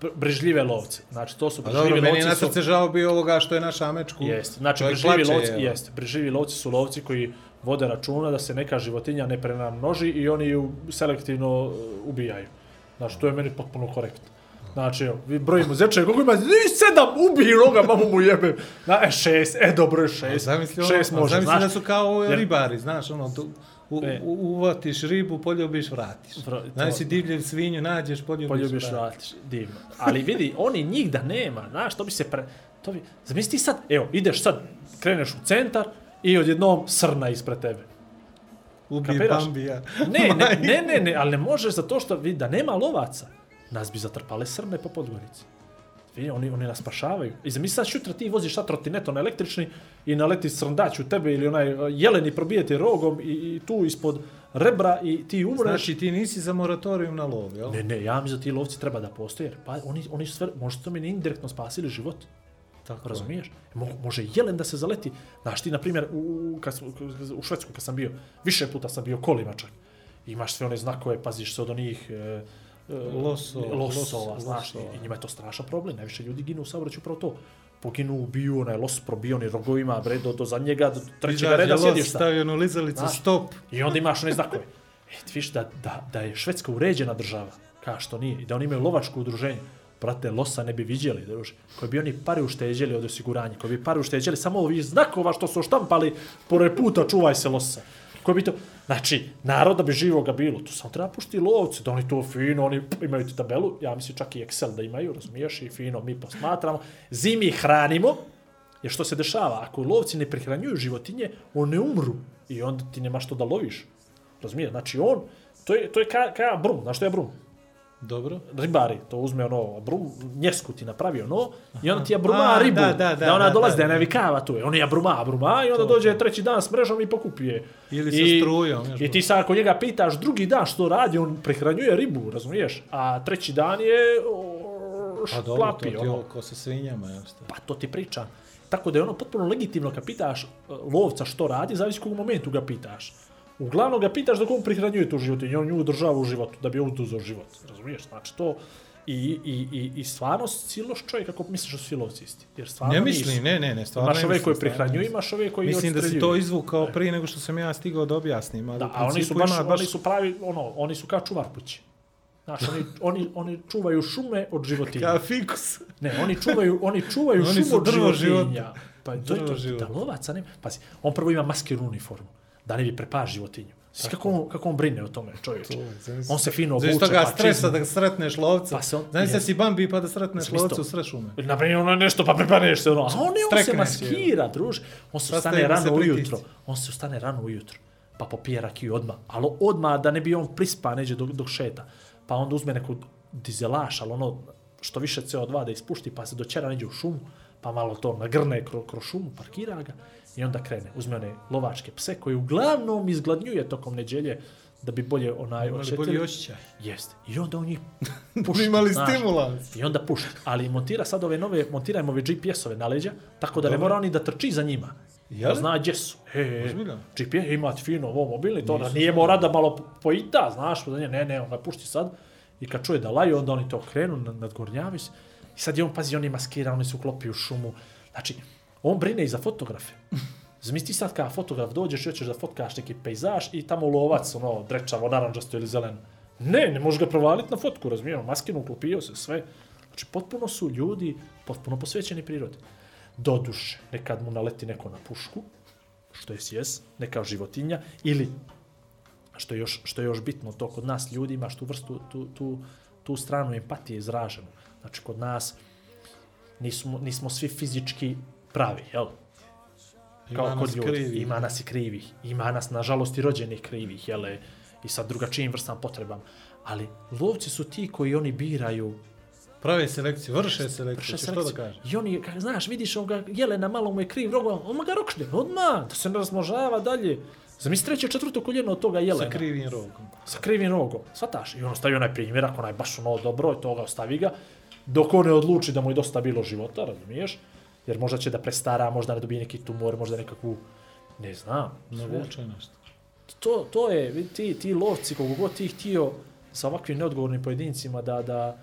br- brižljive lovce. Znači, to su brižljivi dobro, meni je lovci. na su- srce žao bio ovoga što je naš Amečku. Jeste. Znači, Čovjek brižljivi plače, lovci, evo. jeste. Brižljivi lovci su lovci koji vode računa da se neka životinja ne prenamnoži i oni ju selektivno uh, ubijaju. Znači, to je meni potpuno korektno. Znači, evo, vi brojimo zeče, koliko ima? Ni sedam, ubij noga, mamu mu jebem. Na, e, šest, e, dobro je šest. Zamisli, ono, šest može, zamisli da su kao Jer- ribari, znaš, ono, tu, u, E. u, uvatiš ribu, poljubiš, vratiš. Znaš, si divlju svinju, nađeš, poljubiš, poljubiš vratiš. divno. Ali vidi, oni njih da nema, znaš, to bi se pre... To bi... Zamisli ti sad, evo, ideš sad, kreneš u centar i odjednom srna ispred tebe. Ubije? Bambija. Ne, ne, ne, ne, ne, ali ne možeš zato što vidi da nema lovaca. Nas bi zatrpale srne po Podgorici. Vidi, oni, oni nas spašavaju. I zamisli sad šutra ti voziš sad trotinetom električni i naleti srndać u tebe ili onaj uh, jeleni probije ti rogom i, i tu ispod rebra i ti umreš. Znači, ti nisi za moratorium na lov, jel? Ne, ne, ja mi za ti lovci treba da postoje. jer Pa oni, oni su sve, možda to mi indirektno spasili život. Tako je. Razumiješ? Mo, može jelen da se zaleti. Znaš ti, na primjer, u, kad, u Švedsku kad sam bio, više puta sam bio kolima čak. Imaš sve one znakove, paziš se od onih... E, e, Loso- losova, los- znaš, losova. i, njima je to strašan problem. Najviše ljudi ginu u saobraćaju upravo to. Poginu, ubiju, onaj los probijoni rogovima, bre, do, do zadnjega, do trećega reda los, sjediš šta. stavio onu lizalicu, Znaš. stop. I onda imaš one znakove. E, ti viš da, da, da je Švedska uređena država, kao što nije, i da oni imaju lovačko udruženje. Brate, losa ne bi viđeli, druže. Koji bi oni pare ušteđeli od osiguranja, koji bi pare ušteđeli samo ovih znakova što su štampali pored puta, čuvaj se losa. Koji bi to... Znači, naroda bi živoga bilo, tu samo treba pušti lovci, da oni to fino, oni imaju ti tabelu, ja mislim čak i Excel da imaju, razumiješ, i fino mi posmatramo. Zimi hranimo, jer što se dešava, ako lovci ne prihranjuju životinje, one umru i onda ti nemaš što da loviš. Razumiješ? Znači on, to je, to je ka, ka brum, znaš što je brum? Dobro. Ribari, to uzme ono, brum, njesku ti napravi ono, i onda ti je bruma A, ribu, da, da, da, ona da, dolazi da, da, da. navikava tu, je. on je bruma, bruma, i onda To, dođe treći dan s mrežom i pokupije. Ili sa I- strujom, još I ti sad ako njega pitaš drugi dan što radi, on prehranjuje ribu, razumiješ? A treći dan je o, Pa dobro, to ti ono. ovo ko sa svinjama, jel šta? Pa to ti pričam. Tako da je ono potpuno legitimno kad pitaš uh, lovca što radi, zavisi kog momentu ga pitaš. Uglavnom ga pitaš dok on prihranjuje tu životinju, on nju održava u životu, da bi on uzeo život. Razumiješ? Znači to... I, i, i, i stvarno siloš čovjek ako misliš da su svi lovci isti. Jer stvarno Ne nisu. mislim, ne, ne, ne, stvarno Imaš ne ove koji prihranjuju, imaš ove koji Mislim da si to izvukao prije nego što sam ja stigao da objasnim. Ali Da, a oni su baš, ima oni su pravi, ono, oni su kao čuvar kući. Znaš, oni, oni, oni čuvaju šume od životinja. Kao fikus. Ne, oni čuvaju, oni čuvaju Oni šumu od životinja. života. Pa to je to, da lovaca nema. Pazi, on prvo ima maskirnu uniformu, da ne bi prepao životinju. Znači, kako on, kako on brine o tome, čovječe. zamisli. On se fino obuče, toga pa stresa da sretneš lovca. Pa se on- Znaš da si Bambi pa da sretneš lovca u sred šume. Naprimjer, ono nešto, pa prepaneš se ono. A on, ne, on se maskira, druž. On se ustane rano ujutro. On se ustane rano ujutro. Pa popije rakiju odmah. Ali odmah da ne bi on prispa neđe dok, dok šeta. Pa onda uzme neku dizelaš, ali ono što više CO2 da ispušti, pa se doćera neđe u šumu, pa malo to nagrne kroz, kroz šumu, parkira ga i onda krene. Uzme one lovačke pse koji uglavnom izgladnjuje tokom neđelje da bi bolje onaj Imali osjetili. bolji osjećaj. Jeste. I onda on njih pušta. imali znaš. stimulans. I onda pušta. Ali montira sad ove nove, montirajmo ove GPS-ove na leđa, tako da ne Dobro. mora oni da trči za njima. Jel? Da zna gdje su. E, Ozbiljno? GPS imati fino ovo mobilni, to da nije mora da malo pojita, znaš, da nije, ne, ne, on ga pušti sad. I kad čuje da laju, onda oni to krenu, nad- nadgornjavaju se. I sad je on, pazi, on je maskiran, oni se uklopi u šumu. Znači, on brine i za fotografe. Zamisli sad kada fotograf dođeš i hoćeš da fotkaš neki pejzaž i tamo lovac, ono, drečavo, naranđasto ili zeleno. Ne, ne možeš ga provaliti na fotku, razumijemo, maskinu uklopio se, sve. Znači, potpuno su ljudi, potpuno posvećeni prirodi. Doduše, nekad mu naleti neko na pušku, što je sjes, neka životinja, ili, što je još, što je još bitno, to kod nas ljudi imaš tu vrstu, tu, tu, tu stranu empatije izraženu. Znači, kod nas nismo, nismo svi fizički pravi, jel? Kao Ima kod ljudi. krivih. Ima nas i krivih. Ima nas, nažalost, i rođenih krivih, jel? I sa drugačijim vrstama potrebama. Ali lovci su ti koji oni biraju Prave selekciju, vrše selekciju, Vrše ćeš to da selekciju. kažeš. I oni, kak, znaš, vidiš ovoga jelena, malo mu je kriv rog, on ga rokšne, odmah, da se ne razmnožava dalje. Zamisli treće, četvrto koljeno od toga jelena. Sa krivim rogom. Sa krivim rogom, shvataš? I on stavi onaj primjerak, onaj baš ono dobro, i toga ostavi ga, dok on ne odluči da mu je dosta bilo života, razumiješ? Jer možda će da prestara, možda ne dobije neki tumor, možda nekakvu, ne znam, nešto. to, to je, ti, ti lovci, kogu god ti htio sa ovakvim neodgovornim pojedincima da, da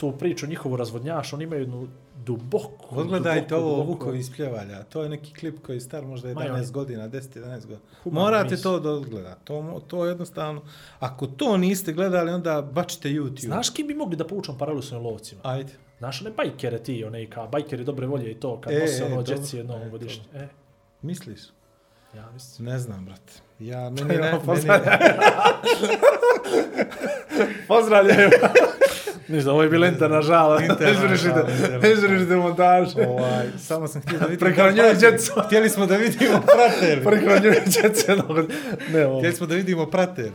tu priču njihovu razvodnjaš, oni imaju jednu duboku, Odgledajte ovo duboku- Vukovi iz Pljevalja. To je neki klip koji je star možda 11 Ma, on- godina, 10-11 godina. Human Morate mis. to da odgledati. To, to jednostavno, ako to niste gledali, onda bačite YouTube. Znaš kim bi mogli da poučam paralelu s ovim lovcima? Ajde. Znaš one bajkere ti, one kao bajkeri dobre volje i to, kad E, nose ono djeci jednom E, godišnje. E, Misliš? ja mislim. Ne znam, brate. Ja, meni, ne, meni, Pozdravljaju! Ništa, ovo je žal. Interna Izvršite, žal, interna. izvršite montaž. ovaj, samo sam htio da vidim. Prehranjuje djecu. Htjeli smo da vidimo prater. Prehranjuje djece. no, Ne, ovo. Htjeli smo da vidimo prater.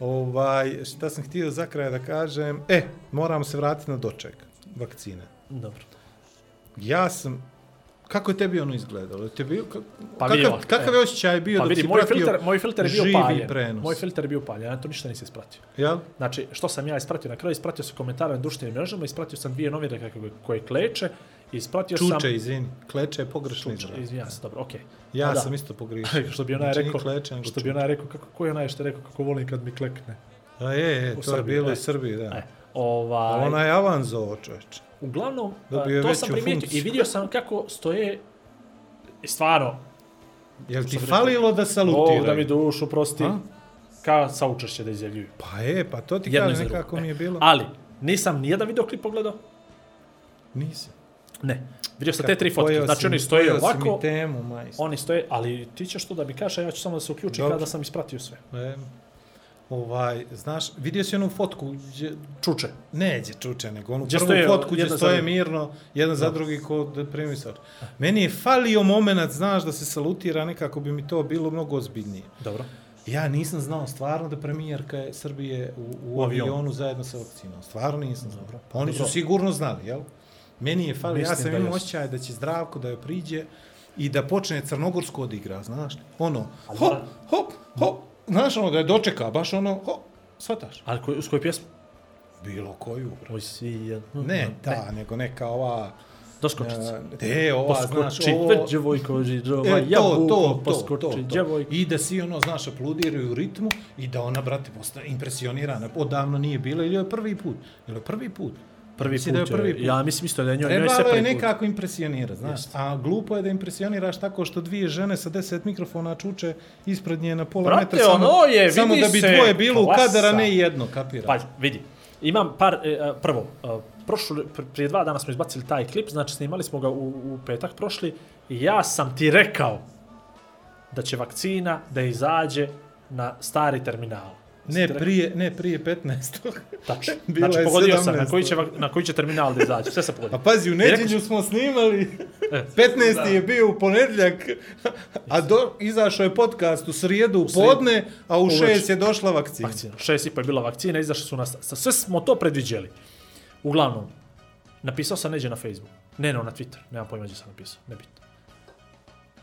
Ovaj, šta sam htio za kraj da kažem? E, moramo se vratiti na doček vakcine. Dobro. Ja sam... Kako je tebi ono izgledalo? Te bio, ka, Pa kakav, vidio, kakav e. je osjećaj bio Pa dok vidi, si moj filter, moj filter je bio živi paljen. prenos? Moj filter je bio paljen, ja to ništa nisi ispratio. Jel? Znači, što sam ja ispratio na kraju, ispratio sam komentare na društvenim mrežama, ispratio sam dvije novine kako, koje kleče, ispratio sam... Čuče, izvini. Kleče je pogrešno Čuče, izraz. izvinjam se, dobro, okej. Ja Pa da. sam isto pogriješio. što bi onaj Znači, rekao, kleče, što bi čuče. onaj rekao, kako, ko je onaj što je rekao kako volim kad mi klekne. A je, je, U to je Srbiji, bilo e. u Srbiji, da. E, ovaj, ona je avanzovo, čovječe. Uglavnom, Dobio to sam funkciju. i vidio sam kako stoje, i stvarno, Jel ti falilo da salutiraju? da mi dušu prosti, A? kao saučešće da izjavljuju. Pa je, pa to ti iza nekako mi je bilo. Ali, nisam nijedan videoklip pogledao, Nisi. ne. Vidio sam te tri fotke, znači si oni stoje ovako, temu, majstor. oni stoje, ali ti ćeš to da mi kažeš, ja ću samo da se uključim kada sam ispratio sve. E, ovaj, znaš, vidio si onu fotku, gdje, Čuče. ne gdje čuče, nego onu Gdje prvu stoje fotku gdje za stoje drugim. mirno, jedan za drugi kod primisač. Meni je falio moment, znaš, da se salutira, nekako bi mi to bilo mnogo ozbiljnije. Dobro. Ja nisam znao stvarno da premijerka je Srbije u, u, U avionu. avionu zajedno sa vakcinom. Stvarno nisam znao. Dobro. Pa oni su Dobro. sigurno znali, jel? Meni je falio, ja sam da imao osjećaj da će Zdravko da joj priđe i da počne Crnogorsko odigra, znaš? Ono, Ali hop, hop, hop, znaš ono da je dočeka, baš ono, hop, shvataš? Ali koj, s koju pjesmu? Bilo koju, bro. Moj svijet. Ne, ta, nego neka ova... Doskočica. E, ova, znaš, Poskoči, ovo... djevojko, židrova, E, jabuko, to, to, poskoči, to, to. djevojko. I da si ono, znaš, aplaudiraju u ritmu i da ona, brate, postane impresionirana. Odavno nije bila ili je prvi put? Ili je prvi put? Prvi Mislim put, da je prvi put. Ja mislim isto da je njoj, njoj je Trebalo je prvi put. nekako impresionirati, znaš. Jeste. A glupo je da impresioniraš tako što dvije žene sa deset mikrofona čuče ispred nje na pola Brate, metra samo, ono je, samo da bi se, dvoje bilo u klasa. kadar, a ne jedno, kapira. Pa, vidi. Imam par, e, e, prvo, e, prošlo, pr- prije dva dana smo izbacili taj klip, znači snimali smo ga u, u petak prošli ja sam ti rekao da će vakcina da izađe na stari terminal. Ne, prije, ne prije 15. Tačno. Bila Znači, pogodio sam 17. na koji, će, na koji će terminal da izađe. Sve se pogodio. A pazi, u nedjelju smo snimali, 15. je bio u ponedjeljak, a do, izašao je podcast u srijedu u podne, a u Uveče. šest je došla vakcina. vakcina. Šest i po je bila vakcina, izašli su nas, sve smo to predviđeli. Uglavnom, napisao sam neđe na Facebook. Ne, no, na Twitter. Nemam pojma gdje sam napisao. Nebitno.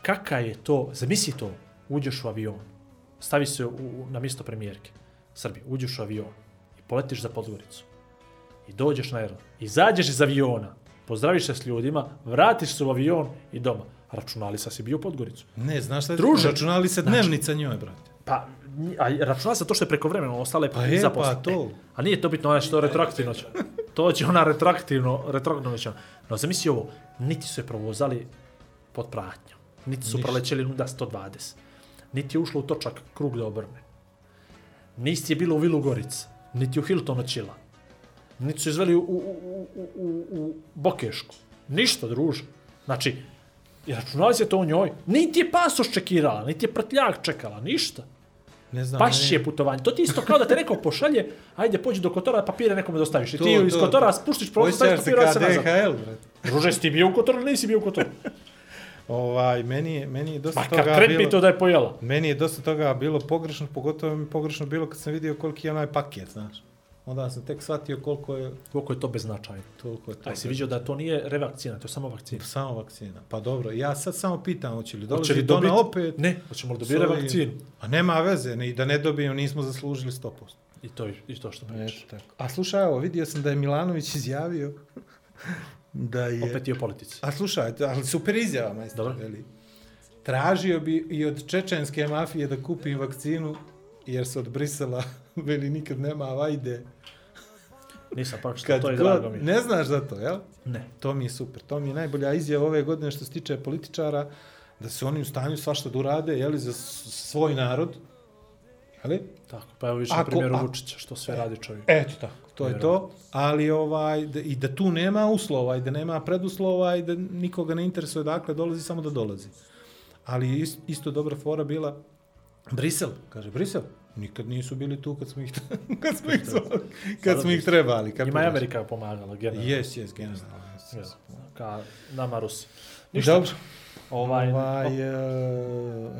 Kaka je to, zamisli to, uđeš u avion, stavi se u, na mjesto premijerke Srbije, uđeš u avion i poletiš za Podgoricu i dođeš na aerodrom, izađeš iz aviona, pozdraviš se s ljudima, vratiš se u avion i doma. Računali sa si bio u Podgoricu. Ne, znaš šta, Druže. računali se dnevnica njoj, brate. Pa, a računala se to što je preko vremena, ostale Pa je, iza pa to. E, a nije to bitno, ona što retroaktivno će. To će ona retroaktivno, retroaktivno će. No, zamisli ovo, niti su je provozali pod pratnjom, niti su Ništa. prolećeli nuda 120, niti je ušlo u točak krug da obrne. Nisi je bilo u Vilu Gorica, niti u Hilton očila. Niti su izveli u, u, u, u, u, Bokešku. Ništa, druže. Znači, i računali se to u njoj. Niti je pasoš čekirala, niti je prtljak čekala, ništa. Ne znam. Baš ne- je putovanje. To ti isto kao da te neko pošalje, ajde pođi do kotora, papire nekome dostaviš. I To, ti iz to. kotora spuštiš prostor, staviš Osjećaš se nazad. DHL. Druže, si ti bio u kotoru ili nisi bio u kotoru? Ovaj, meni je, meni je dosta Ma toga bilo... pitao da je pojela. Meni je dosta toga bilo pogrešno, pogotovo mi pogrešno bilo kad sam vidio koliki je onaj paket, znaš. Onda sam tek shvatio koliko je, Koliko je to beznačajno. toliko je to. Aj si vidio da to nije revakcina, to je samo vakcina. Samo vakcina. Pa dobro, ja sad samo pitam, hoće li dobiti? na opet? Ne, hoćemo li dobiti ovim- vakcinu? A nema veze, ni da ne dobijemo, nismo zaslužili 100%. I to, i to što pričaš. Eto tako. A slušaj, evo, vidio sam da je Milanović izjavio da je... Opet i o politici. A slušaj, ali super izjava, majstor, Dobro. veli. Tražio bi i od čečenske mafije da kupim vakcinu, jer se od Brisela, veli, nikad nema vajde. Nisam pročitao, to je god, drago mi. je. ne znaš za to, jel? Ne. To mi je super. To mi je najbolja izjava ove godine što se tiče političara, da su oni u stanju svašta da urade, jeli, za svoj narod. Jeli? Tako, pa evo više na Ako- primjeru a- Vučića, što sve radi čovjek. Eto tako, to je to. Ali ovaj, da, i da tu nema uslova i da nema preduslova i da nikoga ne interesuje dakle dolazi, samo da dolazi. Ali ist, isto dobra fora bila Brisel, kaže Brisel. Nikad nisu bili tu kad smo ih, kad smo ih, zvali, kad smo ih trebali. Je kapiraš? Amerika pomagala, generalno. Jes, jes, generalno. Yes, yes. Ka nama Rusi. Ništa. Dobro. Ovaj, Ovaj, e,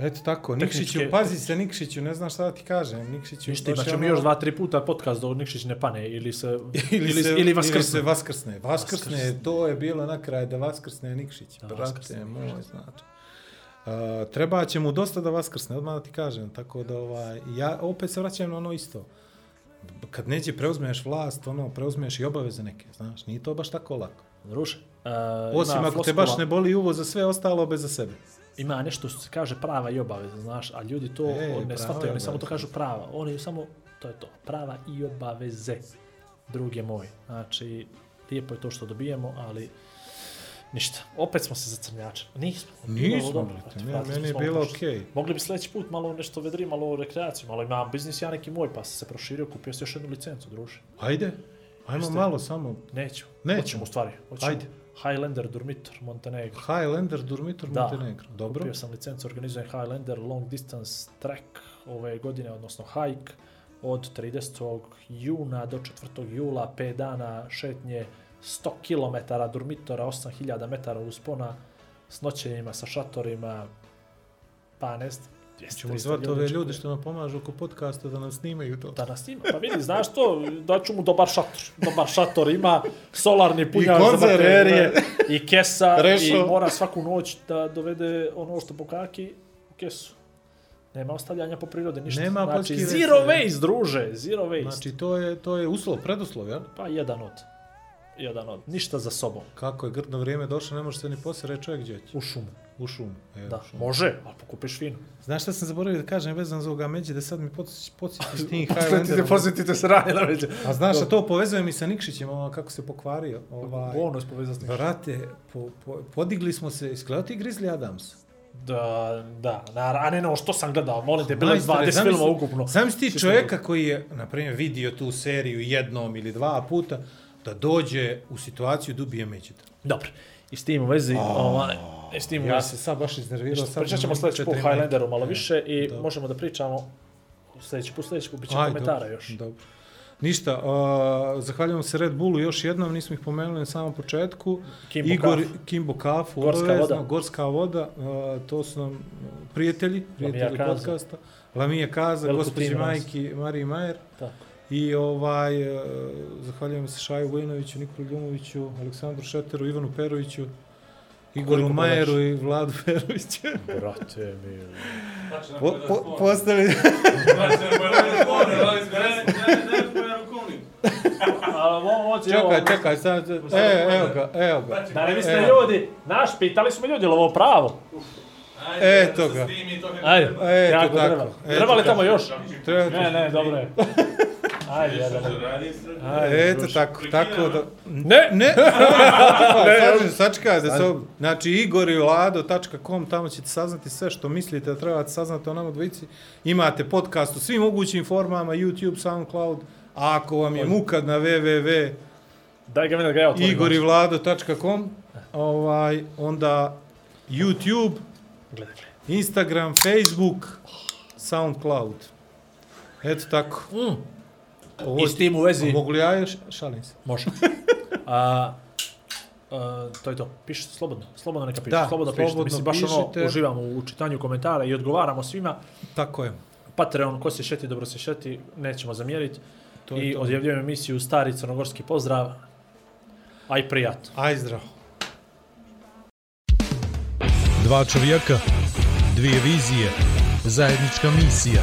eto tako, Nikšiću, pazi se Nikšiću, ne znam šta da ti kažem. Nikšiću, Ništa, imat ćemo ono- još dva, tri puta podcast dok Nikšić ne pane ili se, ili, ili, se, ili Ili vaskrsne. se vaskrsne. Vaskrsne, Vaskrsne. to je bilo na kraju da vaskrsne Nikšić. Da Da vaskrsne Brate moj, znači. Uh, treba će mu dosta da vaskrsne, odmah da ti kažem. Tako da, ovaj, ja opet se vraćam na ono isto. Kad neđe preuzmeš vlast, ono, preuzmeš i obaveze neke, znaš, nije to baš tako lako. Druže, uh, Osim ima ako te floskula- baš ne boli uvo za sve ostalo bez za sebe. Ima nešto što se kaže prava i obaveza, znaš, a ljudi to E, ne shvataju, oni samo to kažu prava. Oni samo, to je to, prava i obaveze, druge moj. Znači, lijepo je to što dobijemo, ali ništa. Opet smo se zacrnjačili. Nismo. Nismo, dobro, brate, brate, meni- je bilo okej. Mogli bi sljedeći put malo nešto vedri, malo rekreaciju, malo imam biznis ja neki moj, pa se proširio, kupio sam još jednu licencu, druže. Ajde, ajmo Jeste. malo samo. Nećemo. Hoćemo u stvari. Hoćemo. Ajde. Highlander, Durmitor, Montenegro. Highlander, Durmitor, Da. Montenegro. Dobro. Kupio sam licencu, organizujem Highlander Long Distance Trek ove godine, odnosno hike, od 30. juna do 4. jula, 5 dana šetnje, 100 km Durmitora, 8000 metara uspona, s noćenjima, sa šatorima, pa ne znam, 200, Ćemo 300 zvati ove ljude što nam pomažu oko podcasta da nam snimaju to. Da nas snima, pa vidi, znaš to, daću mu dobar šator. Dobar šator ima, solarni punjač za baterije, i kesa, Rešo. i mora svaku noć da dovede ono što pokaki u kesu. Nema ostavljanja po prirodi, ništa. Nema znači, zero waste, druže, zero waste. Znači, to je, to je uslov, preduslov, jel? Pa jedan od. Jedan od. Ništa za sobom. Kako je grdno vrijeme došlo, ne može se ni poslije reći čovjek gdje. U šumu. U šumu. E, Da, u šumu. može, ali pokupiš fino. Znaš šta sam zaboravio da kažem vezan za ovoga međe, da sad mi podsjetiš s tim Highlanderom. posjetite se ranije na veće. A znaš šta to povezujem i sa Nikšićem, ovo kako se pokvario. Ovaj, Bonus povezan s njim. Brate, po, po, podigli smo se, isgledao ti Grizzly Adams? Da, da, na, a ne, no, što sam gledao, molim te, bilo je Majstore, 20 zamisli- filmova ukupno. Zamisli ti Svi čovjeka koji je, na primjer, vidio tu seriju jednom ili dva puta, da dođe u situaciju da ubije Međeda. Dobro. I s tim u vezi, ovaj, i s tim Ja se sad baš iznervirao. sad Pričat ćemo imam sljedeći put Highlanderu malo minuta. više i Dobro. možemo da pričamo sljedeći put, sljedeći put, bit će Aj, komentara dobro, još. Dobro. Ništa, uh, zahvaljujem se Red Bullu još jednom, nismo ih pomenuli na samom početku. Kimbo Igor Kafu. Kimbo Kafu, Gorska obavezno, voda. Gorska voda, uh, to su nam uh, prijatelji, prijatelji Kaza. podcasta. Lamija Kaza, Veliko gospođi majki Mariji Majer. Tako. I ovaj, e, zahvaljujem se Šaju Vojinoviću, Nikolu Ljumoviću, Aleksandru Šeteru, Ivanu Peroviću, Igoru Majeru i Vladu Peroviću. Brate, mi... Na Po, po, postali... Čekaj, čekaj, sad, e, evo ga, evo ga. Znači, Da ne misle Evo. ljudi, naš, pitali smo ljudi, je li ovo pravo? Ajde, Eto ga. Ajde, Eto tako, Treba li tamo još? Treba Ne, ne, dobro je. Ajde, istražno. Ajde, Eto tako, tako da... Ne, Ne, ne, sačekaj, da se... Znači, igor i tamo ćete saznati sve što mislite da trebate saznati o nama dvojici. Imate podcast u svim mogućim formama, YouTube, SoundCloud, a ako vam je muka na www Daj ga meni da ga ja otvorim. igorivlado.com, ovaj, onda YouTube, gledaj. Instagram, Facebook, SoundCloud. Eto tako. Mm. Ovo, I s tim u vezi... Mogu li ja još? Šalim se. Može. A, a, to je to. Pišite slobodno. Slobodno neka pišete. Da, slobodno pišete. slobodno Mislim, baš pišite. ono, uživamo u čitanju komentara i odgovaramo svima. Tako je. Patreon, ko se šeti, dobro se šeti, nećemo zamjeriti. To je I to. odjavljujem emisiju Stari crnogorski pozdrav. Aj prijatno. Aj zdravo. Dva čovjeka, dvije vizije, zajednička misija.